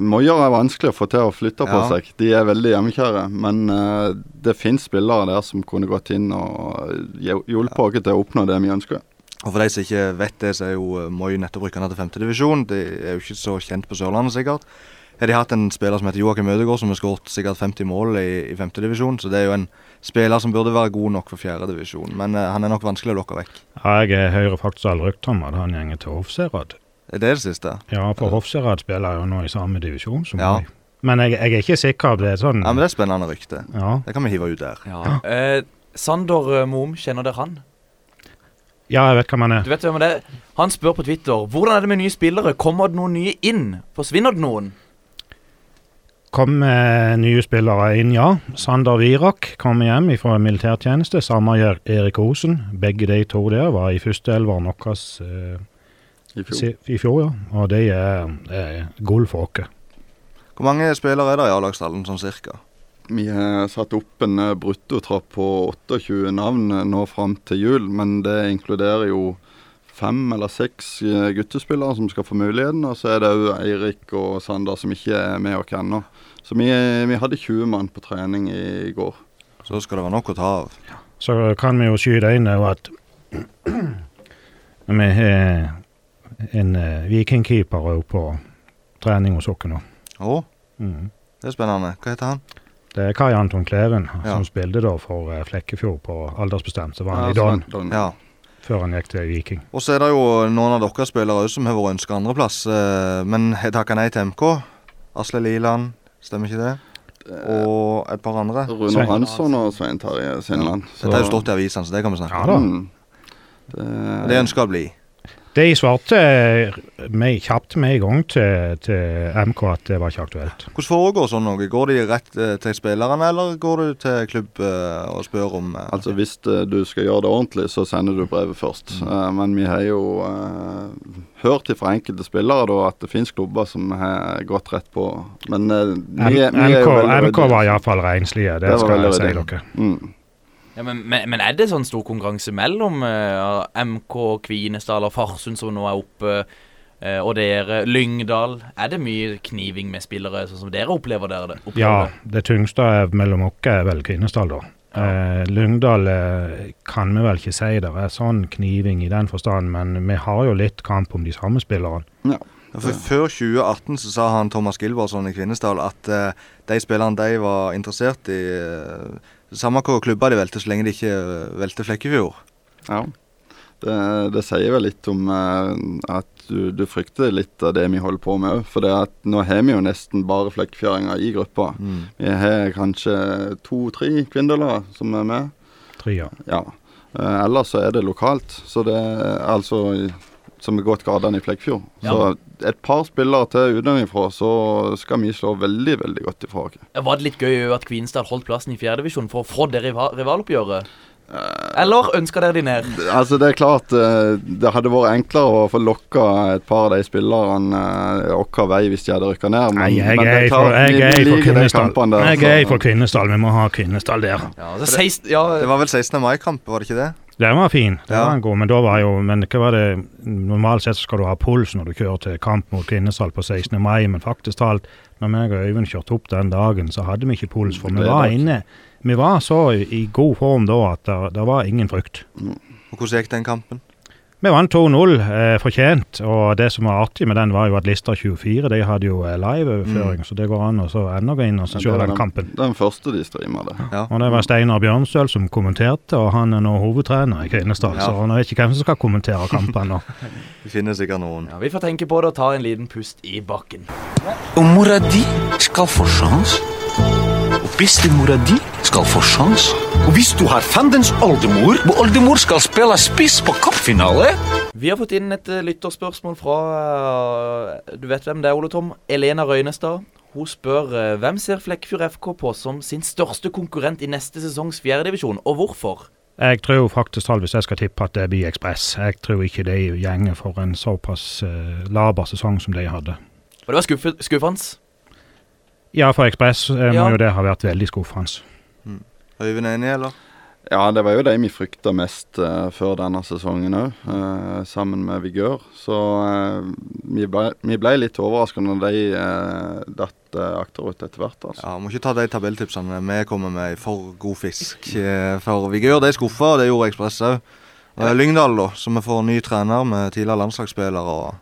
F: Moier er vanskelig å få til å flytte på seg. De er veldig hjemmekjære. Men uh, det finnes spillere der som kunne gått inn og hjulpet oss til å oppnå det vi ønsker.
E: Og for de som ikke vet det, så er jo eh, Moi nettopp rykka ned til femtedivisjon. De er jo ikke så kjent på Sørlandet, sikkert. Har de hatt en spiller som heter Joakim Ødegaard, som har skåret sikkert 50 mål i, i femtedivisjon. Så det er jo en spiller som burde være god nok for fjerdedivisjon. Men uh, han er nok vanskelig å lokke vekk.
G: Ja, jeg eh, hører faktisk alle rykter om at han gjenger til Hofserad.
E: Er det det siste?
G: Ja, for Hofserad spiller jo nå i samme divisjon som
E: Ja.
G: meg. Men jeg, jeg er ikke sikker. Det er sånn
E: Ja, men det er spennende rykte.
G: Ja.
E: Det kan vi hive ut der.
D: Eh, Sander Mom, kjenner dere han?
G: ja, jeg vet hva han er.
D: Du vet hvem det er? Han spør på Twitter hvordan er det med nye spillere. Kommer det noen nye inn? Forsvinner det noen?
G: Kom eh, nye spillere inn, ja. Sander Virak kommer hjem fra militærtjeneste. Samme gjør Erik Osen. Begge de to der var i førsteelveren vår eh,
F: I fjor.
G: si- i fjor, ja. Og de er, er gull for oss.
E: Hvor mange spillere er det i A-lagstallen, sånn cirka?
F: Vi har satt opp en eh, bruttotrapp på 28 navn eh, nå fram til jul, men det inkluderer jo fem eller seks guttespillere som skal få muligheten, og så er det òg Eirik og Sander som ikke er med oss ennå. Så vi, vi hadde 20 mann på trening i går.
E: Så skal det være nok å ta av.
G: Så kan vi jo skyte inn at *clears throat* vi har en uh, vikingkeeper òg på trening hos oss nå.
E: Å,
G: Mm.
E: det er spennende. Hva heter han?
G: Det er Kai Anton Kleven
E: Ja.
G: som spilte da for eh, Flekkefjord på aldersbestemt. Så var han
F: Ja,
G: i Don
F: Don.
E: Ja.
G: før han gikk til Viking.
E: Og så er det jo noen av dere spillere òg som har vært ønska andreplass, eh, men har takka nei til MK. Asle Liland, stemmer ikke det? Og et par andre.
F: Rune Hansson og Svein Tarje Sindland.
E: Dette har jo stått i avisene, så det kan vi snakke
G: Ja
E: om.
G: da.
F: Mm. Det,
E: Det ønsker å bli.
G: De svarte meg kjapt med en gang til, til MK at det var ikke aktuelt.
E: Hvordan foregår sånn noe? Går de rett eh, til spillerne, eller går du til klubb eh, og spør om eh,
F: Altså Hvis eh, du skal gjøre det ordentlig, så sender du brevet først. Mm. men vi har jo uh, hørt fra enkelte spillere da at det finnes klubber som har gått rett på. Men uh, vi, er- vi er
G: MK,
F: jo veldig
G: MK var iallfall renslige, det,
F: Det
G: skal jeg si dere.
F: Mm.
D: Ja, men, men, men er det sånn stor konkurranse mellom uh, MK, Kvinesdal og Farsund som nå er oppe, uh, og dere, Lyngdal? Er det mye kniving med spillere, sånn som dere opplever dere det? Opplever
G: Ja,
D: det?
G: tyngste er mellom oss er vel Kvinesdal, da. Eh, Lyngdal eh, kan vi vel ikke si det er sånn kniving i den forstand, men vi har jo litt kamp om de samme spillerne.
E: For Før 2018 så sa han Thomas Gilvardsson i Kvinesdal at eh, de spillerne de var interessert i eh, Samme hvor klubber de velte, så lenge de ikke velter velte Flekkefjord.
F: Ja. Det, det sier vel litt om eh, at du, du frykter litt av det vi holder på med òg. For det at nå har vi jo nesten bare flekkefjæringer i gruppa. Vi har kanskje to-tre kvinneler som er med.
G: Tre,
F: Ja. Eh, ellers så er det lokalt. Så det er altså som er gått gradene i Flekkefjord.
D: Ja.
F: Så et par spillere til utenfra, så skal vi slå veldig, veldig godt ifra oss.
D: Var det litt gøy at Kvinesdal holdt plassen i fjerdedivisjon for å få det rival rivaloppgjøret? Eller ønsker dere de ned?
F: Altså Det er klart eh, det hadde vært enklere å få lokka et par av de spillerne eh, vår vei hvis de hadde rykka ned. Men,
G: Nei, jeg
F: men
G: er
F: gøy
G: for, jeg er Kvinesdal.
F: der.
G: Jeg er for Kvinesdal, vi må ha Kvinesdal der.
D: Ja, det, 16, ja,
E: Det var vel 16. mai-kamp, var det ikke det?
G: Den var fin,
E: Den
G: var god, men da var jo Men hva var det Normalt sett skal du ha puls når du kjører til kamp mot Kvinesdal på 16. mai, men faktisk talt, når meg og Øyvind kjørte opp den dagen, så hadde vi ikke puls, for vi var inne Vi var så i, i god form da at det, det var ingen frykt.
E: Og Hvordan gikk den kampen?
G: Vi vant 2-0, eh, fortjent. Og det som var artig med den, var jo at Lister 24 de hadde jo liveoverføring, mm. så det går an å så ennå gå inn og så se
F: ja, den,
G: den kampen.
F: Den første de streama det.
E: Ja.
G: Og det var Steinar Bjørnstøl som kommenterte, og han er nå hovedtrener i Kvinesdal,
E: Ja.
G: så han vet ikke hvem som skal kommentere kampene. *laughs*
E: Vi finner sikkert noen.
D: Ja, Vi får tenke på det og ta en liten pust i bakken.
J: Og mora di skal få sjans. Bestemora di skal få sjans. Og hvis du har fandens oldemor, og oldemor skal spille spiss på cupfinale
D: Vi har fått inn et eh, lytterspørsmål fra eh, Du vet hvem det er, Ole Tom? Elena Røynestad. Hun spør eh, hvem ser Flekkefjord FK på som sin største konkurrent i neste sesongs fjerdedivisjon, og hvorfor?
G: Jeg tror faktisk hvis jeg skal tippe at det blir Ekspress. Jeg tror ikke de gjenger for en såpass uh, laber sesong som de hadde.
D: Og det var skuffet skuffende.
G: Ja, for Ekspress eh, må
D: Ja.
G: jo det ha vært veldig skuffende.
E: Øyvind enig, eller?
F: Ja, det var jo de vi frykta mest eh, før denne sesongen òg, sammen med Vigør. Så eh, vi, ble, vi ble litt overraska når de uh, datt uh, akterut etter hvert. altså.
E: Ja, Må ikke ta de tabelltipsene vi kommer med i for god fisk. eh, For Vigør de skuffa, og det gjorde Ekspress òg. Lyngdal, da, som vi får ny trener med tidligere landslagsspillere. og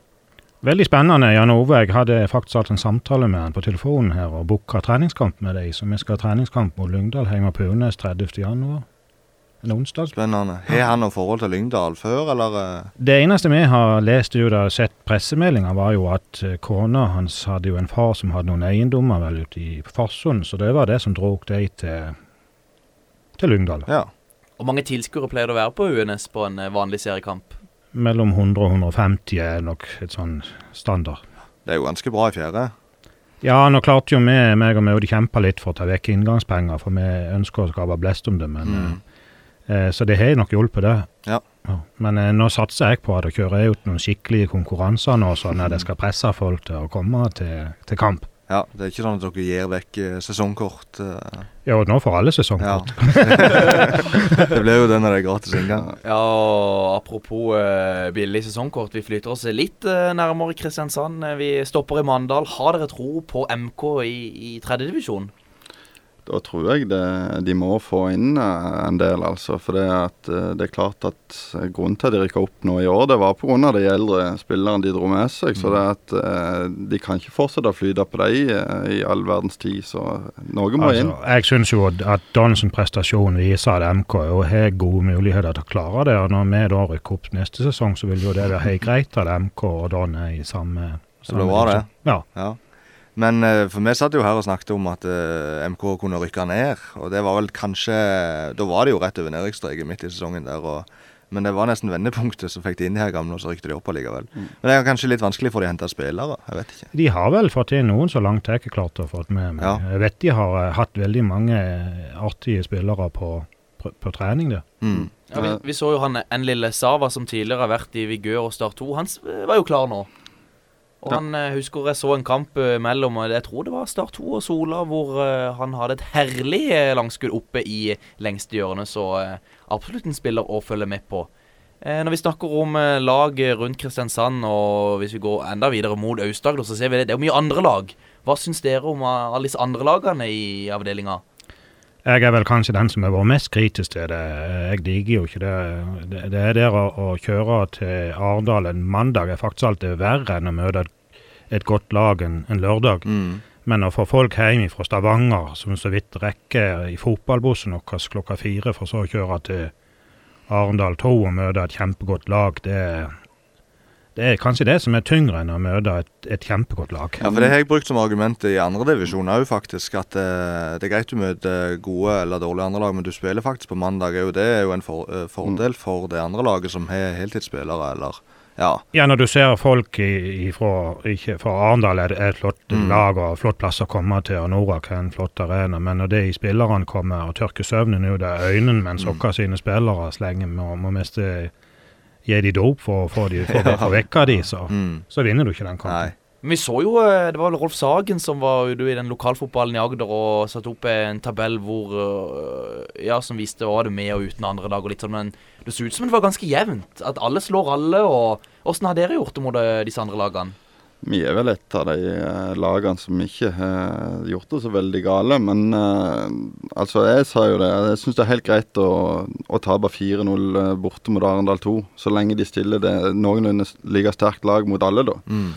G: Veldig spennende. Jan Ove, jeg hadde faktisk hatt en samtale med han på telefonen her og booka treningskamp med deg, så vi skal ha treningskamp mot Lyngdal hjemme på Unes 30. januar. En onsdag.
E: Spennende. Har han noe forhold til Lyngdal før, eller? eh?
G: Det eneste vi har lest ut og sett pressemeldinger, var jo at eh, kona hans hadde jo en far som hadde noen eiendommer vel ute i Farsund, så det var det som drog de til, til Lyngdal.
E: Ja.
D: Hvor mange tilskuere pleier det å være på UNS på en eh, vanlig seriekamp?
G: Mellom 100 og 150 er nok et sånn standard.
E: Det er jo ganske bra i fjerde.
G: Ja, nå klarte jo vi, meg og Maude kjempa litt for å ta vekk inngangspenger, for vi ønsker å skape blest om det, men
E: Mm.
G: eh, Så det har nok hjulpet, det.
E: Ja.
G: Men eh, nå satser jeg på at å kjøre ut noen skikkelige konkurranser nå, sånn at jeg skal presse folk til å komme til, til kamp.
E: Ja, Det er ikke sånn at dere gir vekk eh, sesongkort. Uh...
G: Ja, og nå får alle sesongkort.
E: Ja. *laughs* det blir jo det når det er gratis inngang.
D: Ja, og apropos uh, billig sesongkort. Vi flytter oss litt uh, nærmere Kristiansand. Eh, Vi stopper i Mandal. Har dere tro på MK i, i tredjedivisjon?
F: Da tror jeg det, de må få inn eh, en del, altså. For det, at, eh, det er klart at grunnen til at de rykka opp nå i år, det var pga. de eldre spillerne de dro med seg. Så det at eh, de kan ikke fortsette å flyte på dem i all verdens tid. Så noe må inn.
G: Altså, jeg syns jo at Dons prestasjon viser at MK jo har gode muligheter til å klare det. og Når vi da rykker opp neste sesong, så vil jo det være helt greit at MK og Don er i samme
E: Det blir bra, det.
G: Ja.
E: Ja. Men eh, for vi satt jo her og snakket om at eh, MK kunne rykke ned. Og det var vel kanskje Da var det jo rett over nedrykksstreken midt i sesongen der. Og, men det var nesten vendepunktet som fikk de inn de her gamle, og så rykte de opp allikevel. Men det er kanskje litt vanskelig for de å hente spillere. Jeg vet ikke.
G: De har vel fått inn noen så langt jeg ikke klarte å få med meg.
E: Ja.
G: Jeg vet de har eh, hatt veldig mange artige spillere på, på, på trening det.
E: Mm.
D: Ja, vi, vi så jo han en lille Sava som tidligere har vært i Vigør og Start 2. Han var jo klar nå. Og han eh, husker jeg så en kamp eh, mellom eh, Jeg tror det var Start 2 og Sola, hvor han hadde et herlig langskudd oppe i lengste hjørne. Så absolutt en spiller å følge med på. Når vi snakker om lag rundt Kristiansand, og hvis vi går enda videre mot Aust-Agder, så ser vi det. Det er jo mye andre lag. Hva syns dere om alle disse andre lagene i avdelinga?
G: Jeg er vel kanskje den som har vært mest kritisk til det. Jeg digger jo ikke det. Det, er der å, å kjøre til Arendal en mandag er faktisk alltid verre enn å møte et, et godt lag en, en lørdag.
E: Mm.
G: Men å få folk hjem fra Stavanger som så vidt rekker i fotballbussen vår klokka fire, for så å kjøre til Arendal 2 og møte et kjempegodt lag, det, det er kanskje det som er tyngre enn å møte et, et kjempegodt lag.
E: Ja, for det har jeg brukt som argument i andredivisjon òg, faktisk. At eh, det er greit du møter gode eller dårlige andre lag, men du spiller faktisk på mandag. Og det er jo en for, eh, fordel for det andre laget som har heltidsspillere, eller ja.
G: Ja, når du ser folk i, ifra, ikke, fra Arendal er det et flott
E: Mm.
G: lag og flott plass å komme til, og Norak er en flott arena, men når de spillerne kommer og tørker søvnen ut av øynene mens
E: Mm.
G: sine spillere slenger med å miste gi de dop for å få de for, å få vekka de, så,
E: Mm.
G: så vinner du ikke den kampen.
D: Nei. Vi så jo, eh, Det var vel Rolf Sagen som var ute i den lokalfotballen i Agder og satte opp en tabell hvor eh, Ja, som viste hva det med og uten andre dag. og litt sånn, men det så ut som det var ganske jevnt. At alle slår alle. og Åssen har dere gjort det mot eh, disse andre lagene?
F: Vi er vel et av de eh, lagene som ikke har gjort det så veldig gale. Men eh, altså, jeg sa jo det. Jeg syns det er helt greit å, å tape 4-0 eh, borte mot Arendal 2. Så lenge de stiller det noenlunde like sterkt lag mot alle, da.
E: Mm.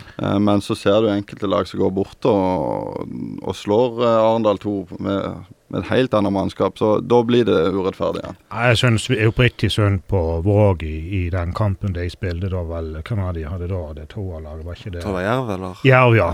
F: Men så ser du enkelte lag som går borte og, og slår Arendal 2 med, med et helt annet mannskap. Så da blir det urettferdig Ja.
G: Jeg syns oppriktig synd på Våg i, i den kampen de spilte da vel Hvem var de hadde da? Det toerlaget, var ikke det?
E: Tror det var Jerv, eller?
G: Jerv, ja.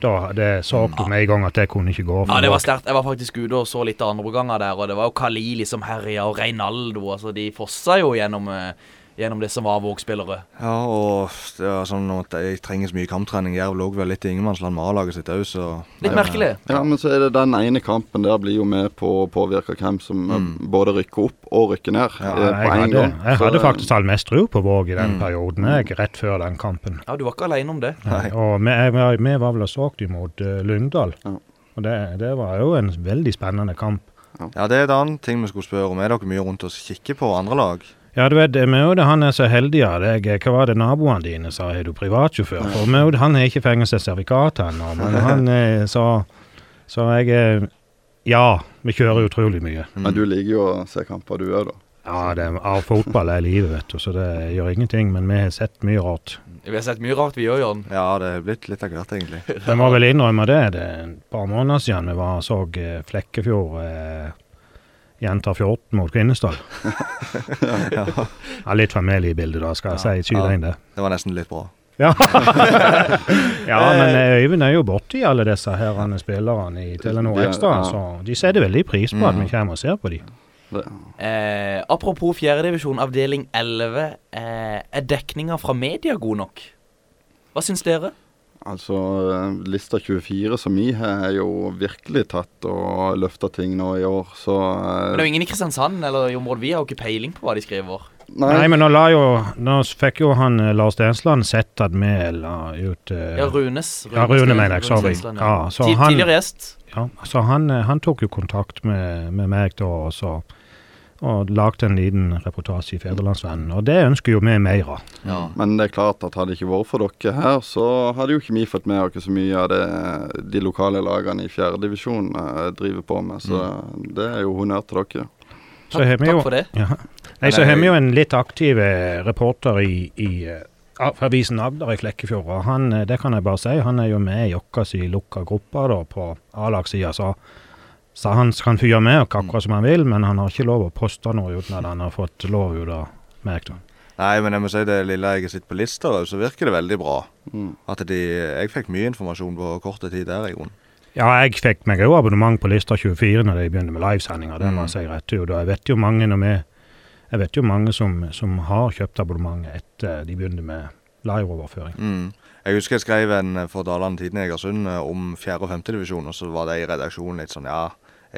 G: Da, det sa du med en gang at det kunne ikke gå. for
D: Ja, det var sterkt. Jeg var faktisk ute og så litt av andreomganger der, og det var jo Khalili som herja, og Reinaldo. Altså, de fossa jo gjennom, eh, gjennom det som var Våg-spillere.
E: Ja, og det var sånn at jeg trenger så mye kamptrening. Jerv lå vel litt i ingenmannsland med A-laget sitt òg, så
D: Litt merkelig.
F: Ja, men så er det den ene kampen der blir jo med på å påvirke hvem som mm. både rykker opp og rykker ned
G: Ja,
F: eh,
G: jeg
F: på en
G: hadde,
F: gang.
G: jeg
F: Så,
G: hadde
F: eh,
G: faktisk all mest tro på Våg i den
E: Mm.
G: perioden, jeg, rett før den kampen.
D: Ja, du var ikke alene om det.
E: Nei.
G: Og vi, jeg vi var vel og så dem mot uh, Lyngdal.
F: Ja.
G: Og det, det var jo en veldig spennende kamp.
E: Ja, det er en annen ting vi skulle spørre om. Er dere mye rundt og kikker på andre lag?
G: Ja, du vet, Maud han er så heldig av deg. Hva var det naboene dine sa, er du privatsjåfør? For Maud han har ikke fengt seg sertifikat ennå, men han eh, sa Så jeg eh, Ja, vi kjører utrolig mye.
F: Men du liker jo å se kamper, du òg, da.
G: Ja, det, er, fotball er livet, vet du, så det gjør ingenting. Men vi har sett mye rart.
D: Vi har sett mye rart, vi òg, Jørn.
E: Ja, det er blitt litt av hvert, egentlig.
G: Jeg må vel innrømme det. Det er et par måneder siden vi var, så eh, Flekkefjord eh, jenter 14 mot Kvinesdal. *laughs* ja, litt familie i bildet, da, skal jeg si. Skyte inn det.
E: Det var nesten litt bra.
G: Ja. *laughs* ja, men eh, Øyvind er jo borti alle disse herrene spillerne i Telenor
F: Ekstra
G: Extra,
F: ja.
G: så de setter veldig pris på at
E: Mm.
G: vi kommer og ser på dem.
D: Eh, apropos fjerdedivisjon, avdeling 11. Eh, er dekninga fra media god nok? Hva syns dere?
F: Altså, eh, lista 24 som vi har, er jo virkelig tatt og løfta ting nå i år, så
D: Men det er
F: eh,
D: jo ingen i Kristiansand eller i området vi har jo ikke peiling på hva de skriver.
G: Nei, men nå, la jo, nå fikk jo han eh, Lars Stensland sett at vi la ut uh,
D: Ja, Runes.
G: Ja, Rune, mener jeg. Sorry.
D: Stensland,
G: Ja, så
D: Tid-
G: han-
D: Tidligere gjest.
G: Ja, så han, eh, han tok jo kontakt med, med meg da, og så og lagd en liten reportasje i Fedrelandsvennen, og det ønsker jo vi mer av.
D: Ja.
F: Men det er klart at hadde det ikke vært for dere her, så hadde jo ikke vi fått med oss så mye av det de lokale lagene i fjerdedivisjon uh, driver på med. Så det er jo honnør til dere.
G: Så har vi
D: Takk for det.
G: Ja. Nei, så har vi jo en litt aktiv eh, reporter i, i eh, avisen Agder i Flekkefjord. og han, eh, Det kan jeg bare si, han er jo med i vår lukka gruppe da, på A-lagssida. Så, han kan fyre med oss akkurat som han vil, men han har ikke lov å poste noe uten at han har fått lov ut av meg. da.
E: Nei, men jeg må si det lille jeg sitter på lista, så virker det veldig bra.
F: Mm.
E: At de, Jeg fikk mye informasjon på korte tid der, i grunnen.
G: Ja, jeg fikk meg òg abonnement på Lista 24 når de begynner med livesendinger. Det må jeg si rett ut. Og jeg vet jo mange når vi jeg vet jo mange som, som har kjøpt abonnement etter de begynte med liveoverføring.
E: Mm. Jeg husker jeg skrev en eh, for Dalane Tidende i Egersund eh, om 4. og 5. divisjon, og så var de i redaksjonen litt sånn Ja,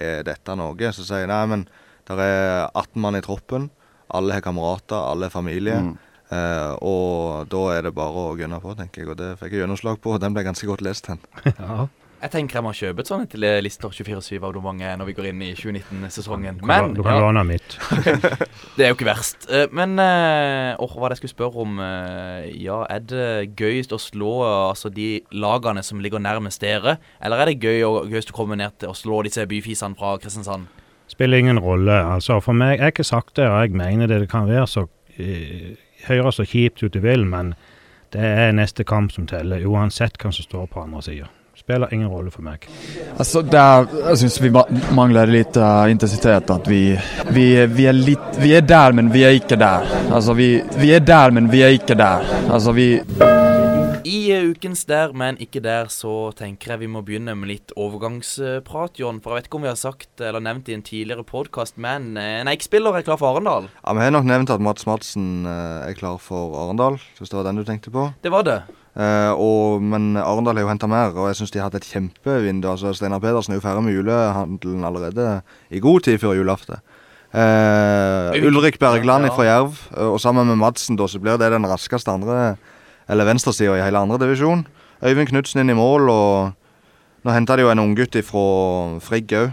E: er dette noe? Så sier jeg nei, men det er 18 mann i troppen. Alle har kamerater, alle er familie.
F: Mm.
E: Eh, og da er det bare å gunne på, tenker jeg. Og det fikk jeg gjennomslag på, og den ble ganske godt lest, hen. *laughs*
G: Ja.
D: Jeg tenker jeg må kjøpe et sånt til Lister 24-7-abonnement når vi går inn i 2019-sesongen.
G: Du kan,
D: Men
G: du kan
D: ja,
G: låne mitt. *laughs*
D: det er jo ikke verst. Eh, Men eh, åh, hva det jeg skulle spørre om? eh, Ja, er det gøyest å slå altså, de lagene som ligger nærmest dere? Eller er det gøy og, gøyest å komme ned til å slå disse byfisene fra Kristiansand?
G: Spiller ingen rolle. Altså For meg, jeg har ikke sagt det, og jeg mener det. Det kan være så høres så kjipt ut det vil, men det er neste kamp som teller, uansett hvem som står på andre sida. Spiller ingen rolle for meg.
K: Altså, det er, jeg syns vi mangler litt uh, intensitet. At vi, vi, vi, er litt, vi er der, men vi er ikke der. Altså, vi, vi er der, men vi er ikke der. Altså, vi
D: I eh, ukens Der, men ikke der, så tenker jeg vi må begynne med litt overgangsprat, John. For jeg vet ikke om vi har sagt eller nevnt i en tidligere podkast, men eh, en Eik-spiller er klar for Arendal.
E: Ja, Vi har nok nevnt at Mats Madsen eh, er klar for Arendal, hvis det var den du tenkte på.
D: Det var det.
E: Eh, og, men Arendal har jo henta mer, og jeg syns de har hatt et kjempevindu. Altså, Steinar Pedersen er jo ferdig med julehandelen allerede i god tid før julaften. Eh, Ulrik Bergland
D: Ja.
E: fra Jerv, eh, og sammen med Madsen da, så blir det den raskeste andre eller venstresida i hele andre divisjon. Øyvind Knutsen inn i mål, og nå henta de jo en unggutt fra Frigg òg.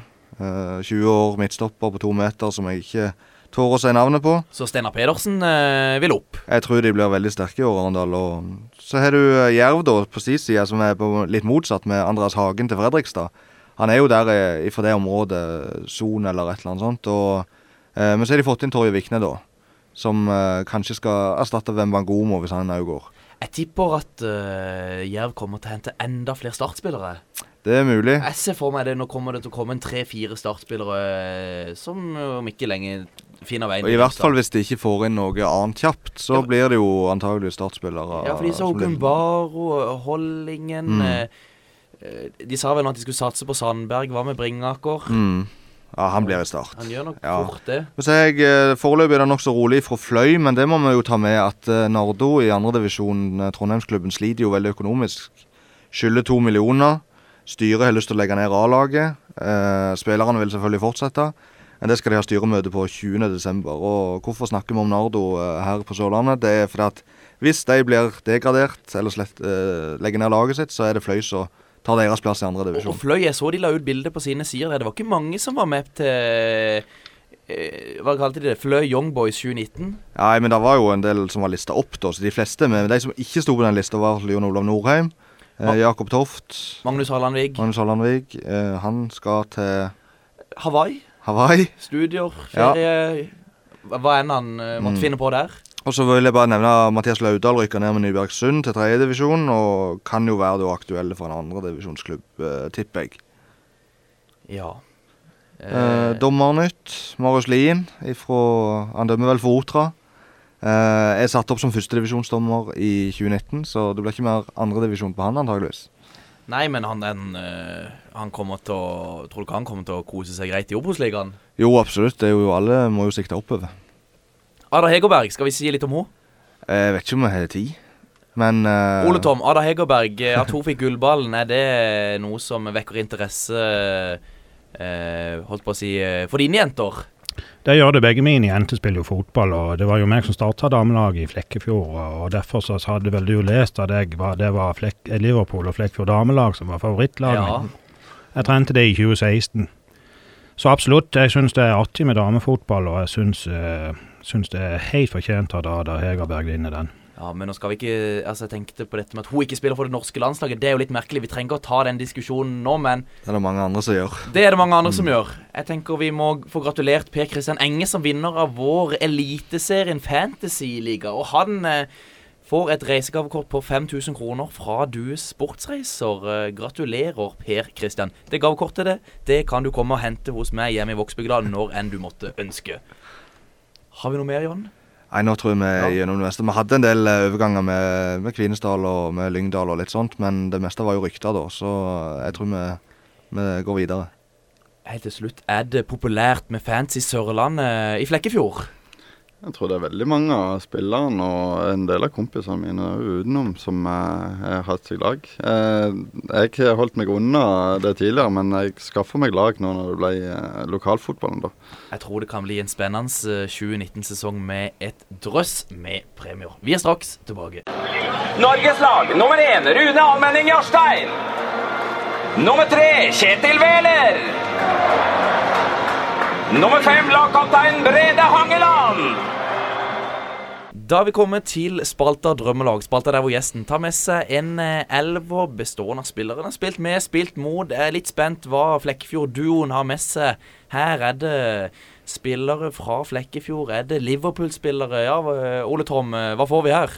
E: 20 år, midtstopper på to meter, som jeg ikke tør å si navnet på.
D: Så Steinar Pedersen eh, vil opp.
E: Jeg tror de blir veldig sterke i år, Arendal. Og så har du eh, Jerv da på sin side, som er på litt motsatt, med Andreas Hagen til Fredrikstad. Han er jo der eh, fra det området, Son eller et eller annet sånt. Og, eh, men så har de fått inn Torje Vikne, da. Som eh, kanskje skal erstatte Wembangomo hvis han òg går.
D: Jeg tipper at uh, Jerv kommer til å hente enda flere startspillere.
E: Det er mulig.
D: Jeg ser for meg det, nå kommer det til å komme en tre-fire startspillere som om ikke lenge finner veien.
E: Og I hvert fall hvis de ikke får inn noe annet kjapt, så
D: Ja.
E: blir det jo antagelig startspillere.
D: Ja, for de sa
E: som blir-
D: Hollingen
E: Mm.
D: eh, eh, De sa vel at de skulle satse på Sandberg. Hva med Bringaker?
E: Mm. Ja, han blir i start.
D: Han gjør nok
E: Ja.
D: fort det.
E: Hvis jeg, eh, Foreløpig er det nokså rolig fra Fløy, men det må vi jo ta med at eh, Nardo i andredivisjon, Trondheimsklubben, sliter jo veldig økonomisk. Skylder to millioner. Styret har lyst til å legge ned A-laget. Eh, spillerne vil selvfølgelig fortsette. Det skal de ha styremøte på 20.12. Og hvorfor snakker vi om Nardo eh, her på Sørlandet? Det er fordi at hvis de blir degradert eller slett uh, legger ned laget sitt, så er det Fløy som tar deres plass i
D: Og, og. Fløy, jeg så de la ut bilde på sine sider. der. Det var ikke mange som var med til eh, Hva kalte de det? Fløy Young Boys 2019?
E: Nei, men det var jo en del som var lista opp, da. Så de fleste, men de som ikke sto på den lista, var Jon Olav Norheim. Eh, Jakob Toft.
D: Magnus Hallandvig.
E: Magnus Hallandvig. Eh, han skal til
D: Hawaii.
E: Hawaii.
D: Studier, ferie Hva hva enn han uh, måtte
E: Mm.
D: finne på der.
E: Og så vil jeg bare nevne Mathias Laudal rykker ned med Nybergsund til tredjedivisjon, og kan jo være da aktuelle for en andredivisjonsklubb, uh, tipper jeg.
D: Ja.
E: Eh, Dommernytt. Marius Lien ifra Han dømmer vel for Otra. Eh, er satt opp som førstedivisjonsdommer i 2019, så det blir ikke mer andredivisjon på han antageligvis.
D: Nei, men han, den, eh, han kommer til å Tror du ikke han kommer til å kose seg greit i Obos-ligaen?
E: Jo, absolutt. Det er jo alle må jo sikte oppover.
D: Ada Hegerberg, skal vi si litt om henne?
E: Jeg vet ikke om jeg har tid, men uh...
D: Ole Tom, Ada Hegerberg, eh, at hun fikk gullballen, er det noe som vekker interesse uh, Holdt på å si for dine jenter?
G: Det gjør det. Begge mine jenter spiller jo fotball, og det var jo meg som starta damelaget i Flekkefjord. og Derfor så hadde vel du lest at jeg var, det var Flek, Liverpool og Flekkefjord damelag som var favorittlaget
D: Ja.
G: Jeg trente det i 2016. Så absolutt, jeg syns det er artig med damefotball, og jeg syns, eh, syns det er helt fortjent at Ada Hegerberg vinner den.
D: Ja, men nå skal vi ikke Altså, jeg tenkte på dette med at hun ikke spiller for det norske landslaget. Det er jo litt merkelig. Vi trenger ikke å ta den diskusjonen nå, men
E: det er det mange andre som gjør.
D: det er det mange andre som gjør. Jeg tenker vi må få gratulert Per Kristian Enge som vinner av vår Eliteserien Fantasy-liga. Og han eh, får et reisegavekort på 5000 kroner fra Dues Sportsreiser. Eh, gratulerer, Per Kristian. Det gavekortet, det, det kan du komme og hente hos meg hjemme i Vågsbygda når enn du måtte ønske. Har vi noe mer, Jon?
E: Nei, nå tror jeg vi er gjennom det meste. Vi hadde en del eh, overganger med, med Kvinesdal og med Lyngdal og litt sånt, men det meste var jo rykter da, så jeg tror vi, vi går videre.
D: Helt til slutt, er det populært med fans i Sørlandet i Flekkefjord?
F: Jeg tror det er veldig mange av spillerne og en del av kompisene mine utenom som eh, har hatt seg lag. Eh, jeg har holdt meg unna det tidligere, men jeg skaffa meg lag nå når det ble eh, lokalfotballen, da.
D: Jeg tror det kan bli en spennende eh, 2019-sesong med et drøss med premier. Vi er straks tilbake.
B: Norges lag nummer én Rune Almenning Jarstein. Nummer tre Kjetil Wæler. Nummer fem lagkaptein Brede Hangeland.
D: Da er vi kommet til spalta Drømmelag. Spalta der hvor gjesten tar med seg en eh, elver bestående av spillere. han har spilt med, spilt mot. Er litt spent hva Flekkefjord-duoen har med seg. Her er det spillere fra Flekkefjord. Er det Liverpool-spillere? Ja, Ole Tom, eh, hva får vi her?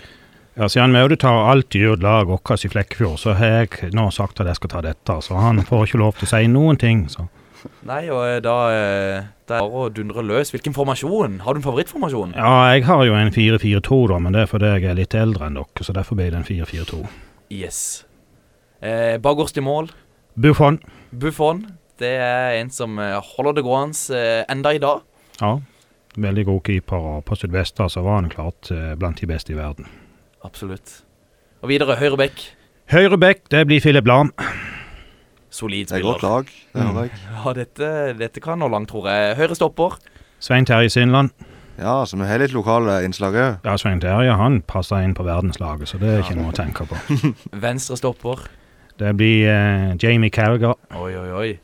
G: Ja, Siden Maude tar alltid ut lag vårt i Flekkefjord, så har jeg nå sagt at jeg skal ta dette. Så han får ikke lov til å si noen ting. så...
D: Nei, og eh, da eh, Det er bare å dundre løs. Hvilken formasjon? Har du en favorittformasjon?
G: Ja, jeg har jo en 4-4-2, da, men det er fordi jeg er litt eldre enn dere, så derfor blir det en 4-4-2.
D: Yes. Eh, Bakerst i mål,
G: Buffon.
D: Buffon. Det er en som eh, holder det gående enda i dag.
G: Ja, veldig god keeper, og på sitt beste så var han klart blant de beste i verden.
D: Absolutt. Og videre, høyre bekk.
G: Høyre back, det blir Philip Lahm.
D: Solid
E: Det er
D: spiller.
E: godt lag, det
G: Mm.
E: lag.
D: Ja, dette, dette kan nå langt, tror jeg. Høyre stopper.
G: Svein Terje Sindland.
E: Ja, så vi har litt lokale innslag òg.
G: Ja, Svein Terje han passer inn på verdenslaget, så det er ikke noe å tenke på. *laughs*
D: Venstre stopper.
G: Det blir eh, Jamie Carragher.
D: Oi, oi, oi.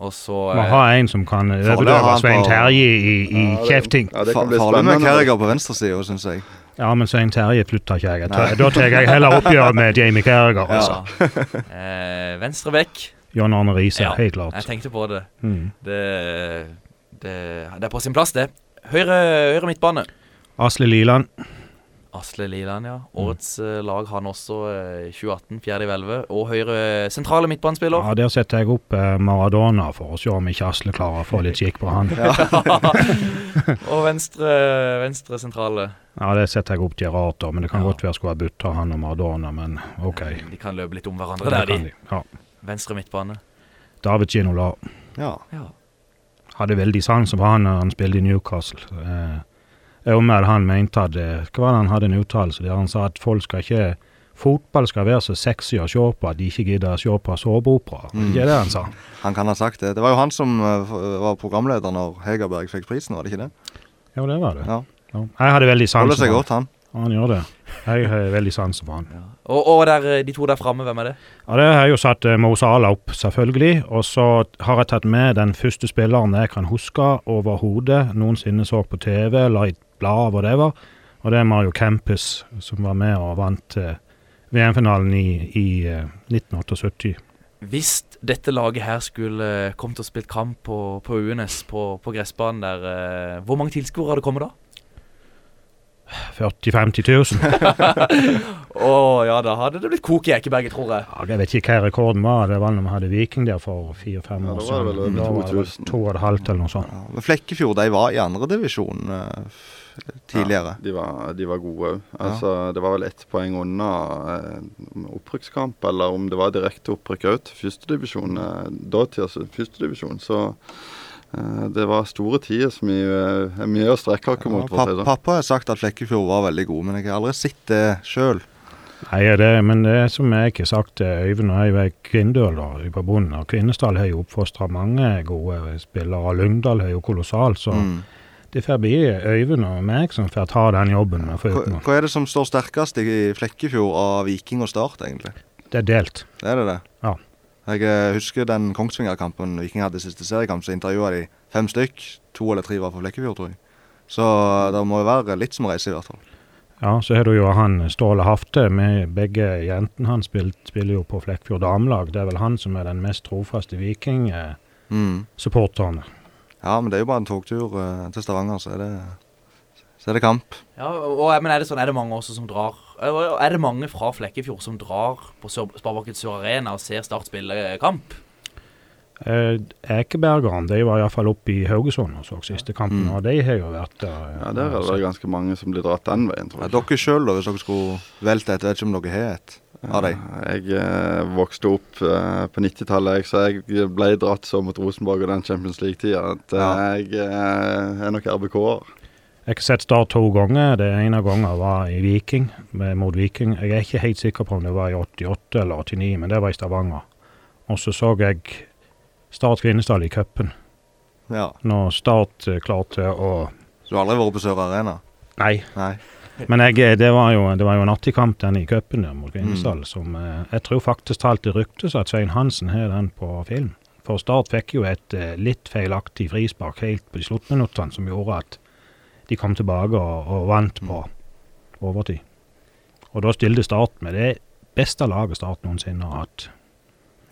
D: Og så
G: Må
D: eh,
G: ha en som kan
E: ha
G: Svein Terje i, i
F: Ja, det-
G: kjefting.
F: Ja, det kan bli
E: farlig med. Carriger på venstresida, syns jeg.
G: Ja, men Svein Terje flytter ikke jeg. tar- Da tar jeg heller oppgjør med Jamie Carriger.
E: Ja.
G: Altså. *laughs*
D: eh, Venstre bekk.
G: John Arne Riise,
D: Ja,
G: helt klart.
D: Jeg tenkte på det.
G: Mm.
D: Det, det. det er på sin plass, det. Høyre, høyre midtbane.
G: Asle Liland.
D: Asle Liland, ja.
G: Mm.
D: Årets mm. lag han også eh, 2018, fjerde i hvelvet. Og høyre sentrale midtbanespiller.
G: Ja, Der setter jeg opp eh, Maradona for å se om ikke Asle klarer å få litt kikk på han. *laughs*
D: og venstre, venstre sentrale.
G: Ja, det setter jeg opp Gerard, da, men det kan
D: Ja.
G: godt være jeg skulle ha bytta han og Maradona, men OK.
D: De kan løpe litt om hverandre
G: Det
D: der, de.
G: de. Ja.
D: Venstre midtbane.
G: David Ginola
E: Ja.
D: Ja.
G: hadde veldig sans for han han spilte i Newcastle. Eh, jeg han mente at eh, Hva var det han hadde en uttalelse der han sa at folk skal ikke Fotball skal være så sexy å se på at de ikke gidder å se på såpeopera.
E: Mm.
G: Det er det han sa.
E: Han kan ha sagt det. Det var jo han som eh, var programleder når Hegerberg fikk prisen, var det ikke det?
G: Jo, det var det.
E: Ja.
G: Ja. Jeg hadde veldig sansen
E: Holder seg godt, han.
G: han. Han gjør det. Jeg har veldig sansen for han.
D: Og, og der, eh, de to der framme, hvem er det?
G: Ja, Det har jeg jo satt uh, Mo Salah opp, selvfølgelig. Og så har jeg tatt med den første spilleren jeg kan huske overhodet noensinne så på TV eller i blad, whatever. Og det er Mario Campus, som var med og vant eh, VM-finalen i, i eh, 1978.
D: Hvis dette laget her skulle eh, kommet og spilt kamp på, på UNS, på, på gressbanen der, eh, hvor mange tilskuere hadde kommet da?
G: 40 000-50 000.
D: Å ja, da hadde det blitt kok i Ekeberget, tror jeg.
G: Ja, jeg vet ikke hva rekorden var. Det var når vi hadde Viking der for fire-fem
F: Ja,
G: år
F: da var det vel over
G: Da var det vel
F: 2000.
G: to og et halvt eller noe sånt.
E: Ja. Flekkefjord de var i andredivisjon tidligere.
F: Ja, de, var, de var gode òg.
E: Ja.
F: Altså, det var vel ett poeng unna eh, opprykkskamp, eller om det var direkte opprykk òg til førstedivisjon. Eh, Datidas førstedivisjon. Så eh, det var store tider som vi eh, er mye å strekke oss mot. Ja, å
E: papp,
F: si det.
E: pappa har sagt at Flekkefjord var veldig god, men jeg har aldri sett det sjøl.
G: Nei, det, men det er som jeg ikke har sagt til Øyvind, og jeg er Kvindøl da, på bunnen. Og Kvinesdal har jo oppfostra mange gode spillere. Lyngdal har jo kolossalt, så
E: Mm.
G: Det får bli Øyvind og meg som får ta den jobben med
E: Hva, hva er det som står sterkest i Flekkefjord av Viking og Start, egentlig?
G: Det er delt.
E: Er det det?
G: Ja.
E: Jeg eh, husker den Kongsvinger-kampen Viking hadde i siste seriekamp, så intervjua de fem stykk. To eller tre var fra Flekkefjord, tror jeg. Så det må jo være litt som reise, i hvert fall.
G: Ja, så har du jo han Ståle Hafte med begge jentene. Han spilt, spiller jo på Flekkefjord damelag. Det er vel han som er den mest trofaste Viking-supporteren.
E: Mm. Ja, men det er jo bare en togtur eh, til Stavanger, så er det, så er det kamp.
D: Ja, og, men er det sånn, er det mange også som drar Er det mange fra Flekkefjord som drar på Sparebanken Sør Arena og ser Start spille kamp?
G: Eh, Ekebergeren de var iallfall oppe i Haugesund og så siste kampen,
E: Mm.
G: og de har jo vært der.
F: Ja, Der er det ganske mange som blir dratt den veien, tror jeg.
E: Ja, dere sjøl, hvis dere skulle velte et, vet ikke om dere har et av deg?
F: Jeg eh, vokste opp eh, på 90-tallet, så jeg ble dratt så mot Rosenborg og den Champions League-tida at eh,
E: Ja.
F: jeg eh, er nok RBK-er.
G: Jeg har sett Start to ganger. Det ene gangen var i Viking, mot Viking. Jeg er ikke helt sikker på om det var i 88 eller 89, men det var i Stavanger. Og så så jeg Start Kvinesdal i cupen,
E: Ja.
G: når Start eh, klarte å
E: Så du har aldri vært på Sør Arena?
G: Nei,
E: Nei.
G: Men jeg, det var jo det var jo en artig kamp den i cupen mot Kvinesdal. Som eh, jeg tror faktisk talt det ryktes at Svein Hansen har den på film. For Start fikk jo et eh, litt feilaktig frispark helt på de sluttminuttene som gjorde at de kom tilbake og, og vant på overtid. Og da stilte Start med det beste laget Start noensinne har hatt.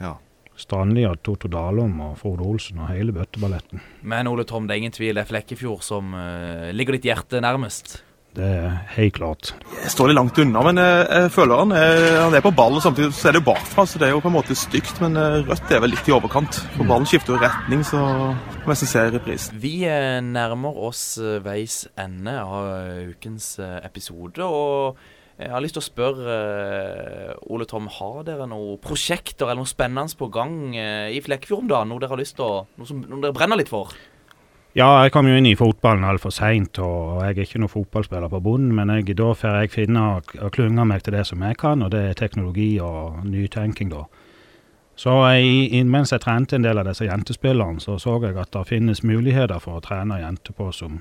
E: Ja.
G: Strandli og Toto Dalum og Frode Olsen og hele bøtteballetten.
D: Men Ole Tom, det er ingen tvil, det er Flekkefjord som uh, ligger ditt hjerte nærmest.
G: Det er helt klart.
L: Jeg står litt langt unna, men jeg, føler han er, han er på ball. og Samtidig så er det jo bakfra, så det er jo på en måte stygt. Men eh, rødt er vel litt i overkant. For ballen skifter jo retning, så må jeg nesten se reprisen.
D: Vi eh, nærmer oss eh, veis ende av ukens episode, og jeg har lyst til å spørre Ole Tom, har dere noen prosjekter eller noe spennende på gang i Flekkefjord om dagen? Noe dere har lyst til å Noe som noe dere brenner litt for?
G: Ja, jeg kom jo inn i fotballen altfor seint, og jeg er ikke noen fotballspiller på bunnen, men jeg, da får jeg finne og klynge meg til det som jeg kan, og det er teknologi og nytenking, da. Så jeg, mens jeg trente en del av disse jentespillerne, så så jeg at det finnes muligheter for å trene jenter på som,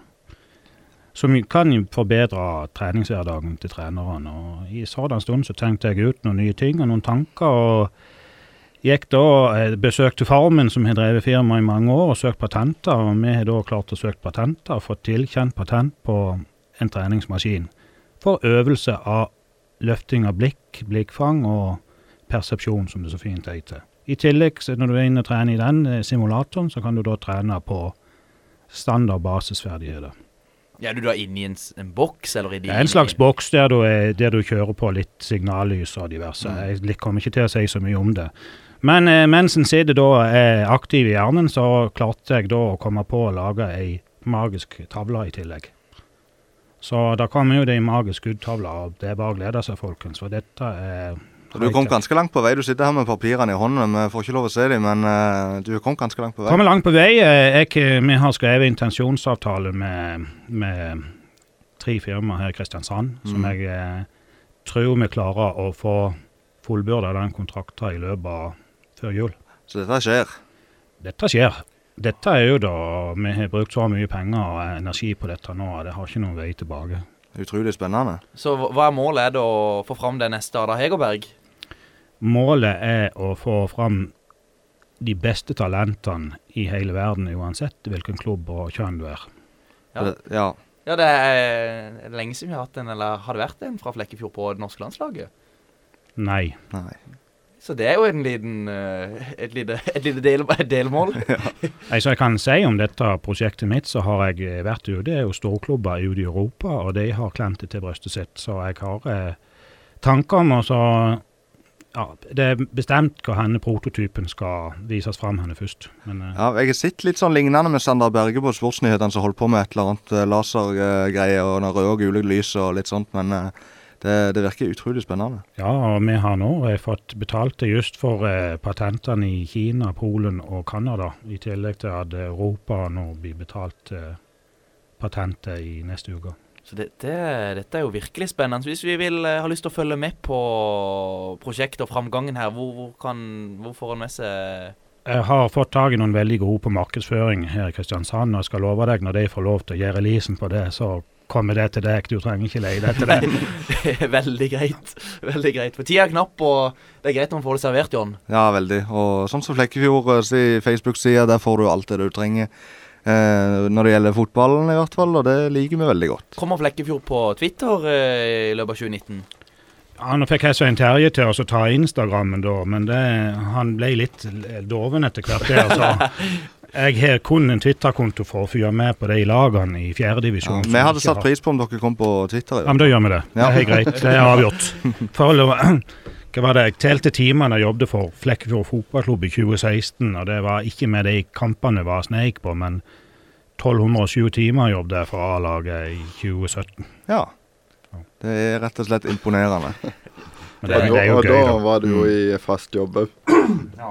G: som kan forbedre treningshverdagen til trenerne. Og i sådan stund så tenkte jeg ut noen nye ting og noen tanker, og Gikk da, eh, Besøkte faren min, som har drevet firma i mange år, og søkt patenter. og Vi har da klart å søke patenter og fått tilkjent patent på en treningsmaskin for øvelse av løfting av blikk, blikkfang og persepsjon, som det så fint heter. I tillegg, når du er inne og trener i den eh, simulatoren, så kan du da trene på standard basisferdigheter.
D: Ja, du da inne i en, en boks, eller i
G: er en slags boks der du, er, der du kjører på litt signallys og diverse.
D: Mm.
G: Jeg kommer ikke til å si så mye om det. Men eh, mens en sitter da er aktiv i hjernen, så klarte jeg da å komme på å lage ei magisk tavle i tillegg. Så da kommer jo det ei magisk gudtavle, og det er bare å glede seg, folkens. For dette er
E: Så du kom ganske langt på vei. Du sitter her med papirene i hånden. Vi får ikke lov å se dem, men eh, du kom ganske langt på vei.
G: Kommer langt på vei. Eh, Jeg, vi har skrevet intensjonsavtale med, med tre firmaer her i Kristiansand, som
E: Mm.
G: jeg eh, tror vi klarer å få fullbyrda den kontrakten i løpet av før jul.
E: Så dette skjer?
G: Dette skjer. Dette er jo da Vi har brukt så mye penger og energi på dette nå, og det har ikke noen vei tilbake.
E: Utrolig spennende.
D: Så hva- er målet? Er det å få fram det neste Ada Hegerberg?
G: Målet er å få fram de beste talentene i hele verden, uansett hvilken klubb og kjønn du er.
D: Ja.
E: Det- ja.
D: Ja, det er lenge siden vi har hatt en, eller har det vært en fra Flekkefjord på det norske landslaget?
G: Nei.
E: Nei.
D: Så det er jo en liten, eh, et lite, et lite del, delmål. *laughs*
G: ja. så jeg kan si om dette prosjektet mitt, så har jeg eh, vært ute. Det er jo storklubber ute i Europa, og de har klemt det til brystet sitt. Så jeg har eh, tanker om å så Ja, det er bestemt hva henne prototypen skal vises fram henne først. Men eh,
E: Ja, jeg har sett litt sånn lignende med Sander Berge på Sportsnyhetene som holdt på med et eller annet lasergreier lasergreie og noen røde og gule lys og litt sånt, men eh, det, det virker utrolig spennende.
G: ja, og vi har nå eh, fått betalt det just for eh, patentene i Kina, Polen og Canada, i tillegg til at Europa nå blir betalt eh, patentet i neste uke.
D: Så det, det, dette er jo virkelig spennende. Så Hvis vi vil, eh, har lyst til å følge med på prosjektet og framgangen her, hvor, hvor, kan, hvor får en med seg
G: Jeg har fått tak i noen veldig gode på markedsføring her i Kristiansand, og jeg skal love deg, når de får lov til å gjøre leasen på det, så kommer det til deg. Du trenger ikke leie det til deg. *laughs*
D: Veldig greit. Veldig greit. For tida er knapp, og det er greit om man får det servert, John.
E: Ja, veldig. Og sånn som Flekkefjord eh, Facebook-side, der får du alt det du trenger. Eh, når det gjelder fotballen, i hvert fall, og det liker vi veldig godt.
D: Kommer Flekkefjord på Twitter eh, i løpet av 2019?
G: Ja, nå fikk jeg Svein Terje til å ta Instagrammen da, men det, han ble litt doven etter hvert der, så *laughs* jeg har kun en Twitter-konto for å følge med på de lagene i fjerdedivisjon.
E: Ja, vi hadde satt pris på om dere kom på Twitter.
G: Ja, men da gjør vi det. Det er greit. Det er avgjort. *laughs* For, *clears throat* hva var det? Jeg telte timene jeg jobbet for Flekkefjord fotballklubb i 2016, og det var ikke med de kampene var sneik på, men 1207 timer jobbet jeg for A-laget i 2017.
E: Ja. Det er rett og slett imponerende.
G: Men det, det er jo
F: og
G: gøy,
F: da
G: da.
F: var du jo i fast jobb òg.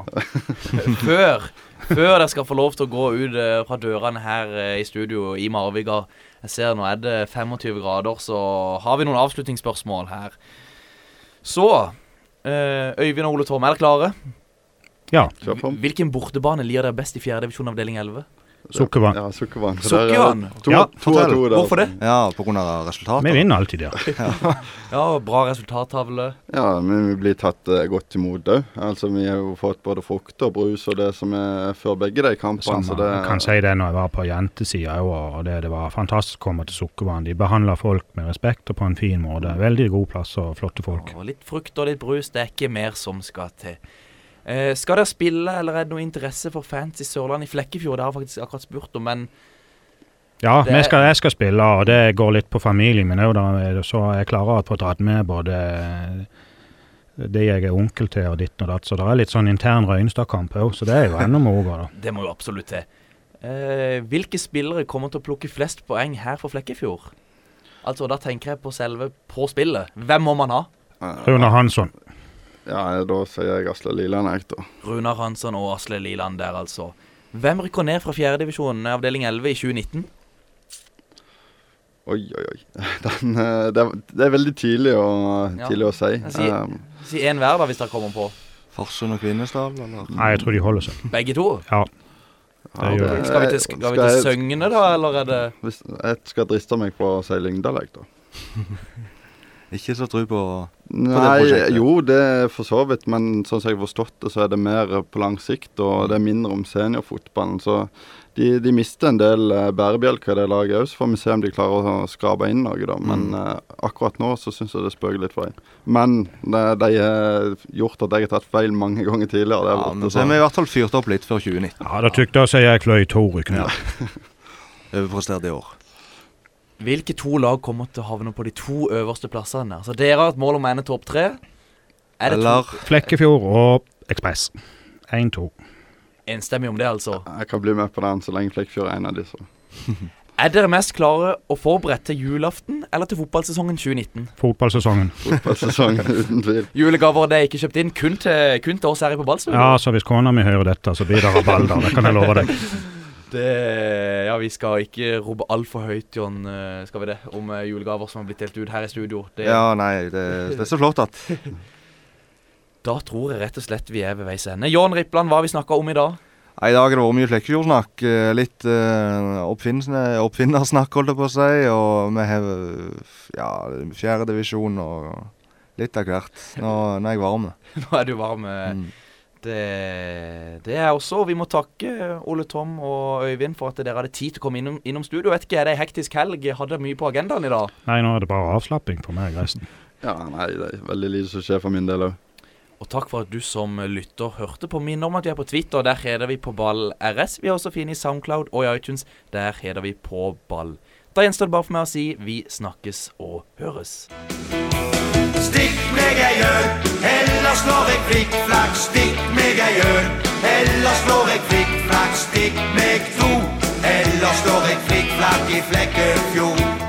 F: *laughs*
D: før, før dere skal få lov til å gå ut eh, fra dørene her eh, i studio i Marviga. Jeg ser nå er det 25 grader, så har vi noen avslutningsspørsmål her. Så eh, Øyvind og Ole Torm, er dere klare?
G: Ja.
D: Hvilken bortebane lir dere best i 4. divisjon avdeling 11?
G: Sukkervann.
F: Ja, sukkervann.
D: Sukkervann?
F: er To,
G: Ja,
F: to av to der.
D: Hvorfor det?
E: Ja, pga. resultatet.
G: Vi vinner alltid, ja. *laughs*
D: Ja, og bra resultattavle.
F: Ja, men vi blir tatt eh, godt imot òg. Altså, vi har jo fått både frukt og brus og det som er før begge de kampene.
G: Samme.
F: Så det,
G: Jeg kan si det når jeg var på jentesida òg, og det, det var fantastisk å komme til Sukkervann. De behandler folk med respekt og på en fin måte. Veldig god plass og flotte folk.
D: Og litt frukt og litt brus, det er ikke mer som skal til. Eh, skal dere spille, eller er det noe interesse for fans i Sørland i Flekkefjord? Det har jeg faktisk akkurat spurt om, men
G: Ja,
D: Det-
G: vi skal, jeg skal spille, og det går litt på familien min òg, så jeg klarer å få dratt med både det jeg er onkel til og ditt og datt. Så det er litt sånn intern Røynstad-kamp òg, så det er jo enda moro. *laughs*
D: det må jo absolutt til. Eh, hvilke spillere kommer til å plukke flest poeng her for Flekkefjord? Altså, da tenker jeg på selve på spillet. Hvem må man ha?
G: Rune Hansson.
F: Ja, da sier jeg Asle Liland, jeg, da.
D: Runar Hansson og Asle Liland der, altså. Hvem rykker ned fra fjerdedivisjon, avdeling 11, i 2019?
F: Oi, oi, oi. *laughs* Den, eh, det, er, det er veldig tidlig å,
D: Ja.
F: tidlig å si.
D: Si én
F: Um,
D: Si hver, da, hvis dere kommer på.
E: Farsund og Kvinesdal, eller?
G: Nei, jeg tror de holder seg.
D: Begge to?
G: Ja.
F: ja, det-
D: Skal vi til, skal vi til
F: jeg-
D: Søgne, da, eller er det
F: Hvis, jeg skal driste meg på å si Lyngdal, jeg, da. *laughs*
E: ikke så tro på, på det prosjektet.
F: jo, det er for så vidt, men sånn som jeg har forstått det, så er det mer på lang sikt, og det er mindre om seniorfotballen. Så de, de mister en del eh, bærebjelker i det laget òg, så får vi se om de klarer å skrape inn noe, da. Men
E: Mm.
F: uh, akkurat nå så syns jeg det spøker litt for dem. Men det, de har gjort at jeg har tatt feil mange ganger tidligere. Det er
E: Ja,
F: borte,
E: men så har vi i hvert fall fyrt opp litt før 2019.
G: Ja, Da tykte jeg jeg fløy to i knær. *laughs*
E: Overprestert i år.
D: Hvilke to lag kommer til å havne på de to øverste plassene? Altså Dere har et mål om å ende topp tre. Er det
E: Eller
D: to
G: Flekkefjord og Ekspress. 1-2.
D: enstemmig om det, altså?
F: Jeg kan bli med på den så lenge Flekkefjord er en av disse. *laughs*
D: Er dere mest klare og forberedt til julaften eller til fotballsesongen 2019?
G: Fotballsesongen.
F: Fotballsesongen, *laughs* uten tvil.
D: Julegaver det er ikke kjøpt inn kun til, kun til oss her i på Ballstuen?
G: Ja, så hvis kona mi hører dette, så blir det rabalder. Det kan jeg love deg. *laughs*
D: Det, ja, vi skal ikke rope altfor høyt, John, eh, skal vi det, om eh, julegaver som har blitt delt ut her i studio. Det,
E: Ja, nei, det, det er så flott at *laughs*
D: Da tror jeg rett og slett vi er ved veis ende. John Rippland, hva har vi snakka om i dag?
E: I dag har det vært mye Flekkefjord-snakk. Litt uh, oppfinnersnakk, holdt jeg på å si. Og vi har ja, fjerdedivisjon og litt av hvert. Nå, nå er jeg varm. *laughs*
D: Nå er du varm. eh.
E: Mm.
D: Det, det er også Vi må takke Ole Tom og Øyvind for at dere hadde tid til å komme innom, innom studio. Vet ikke, Er det ei hektisk helg? Hadde mye på agendaen i dag?
G: Nei, nå er det bare avslapping for meg resten.
F: Ja, nei, det er veldig lite som skjer for min del òg.
D: Og takk for at du som lytter hørte på. Minn om at vi er på Twitter. Der heter vi på ball RS. Vi er også fine i Soundcloud og i iTunes. Der heter vi på ball. Da gjenstår det bare for meg å si vi snakkes og høres.
C: Stikk meg ei øl, ellers slår jeg flikkflakk. Stikk meg ei øl, ellers slår jeg flikkflakk. Stikk meg to, ellers slår jeg flikkflakk i Flekkefjord.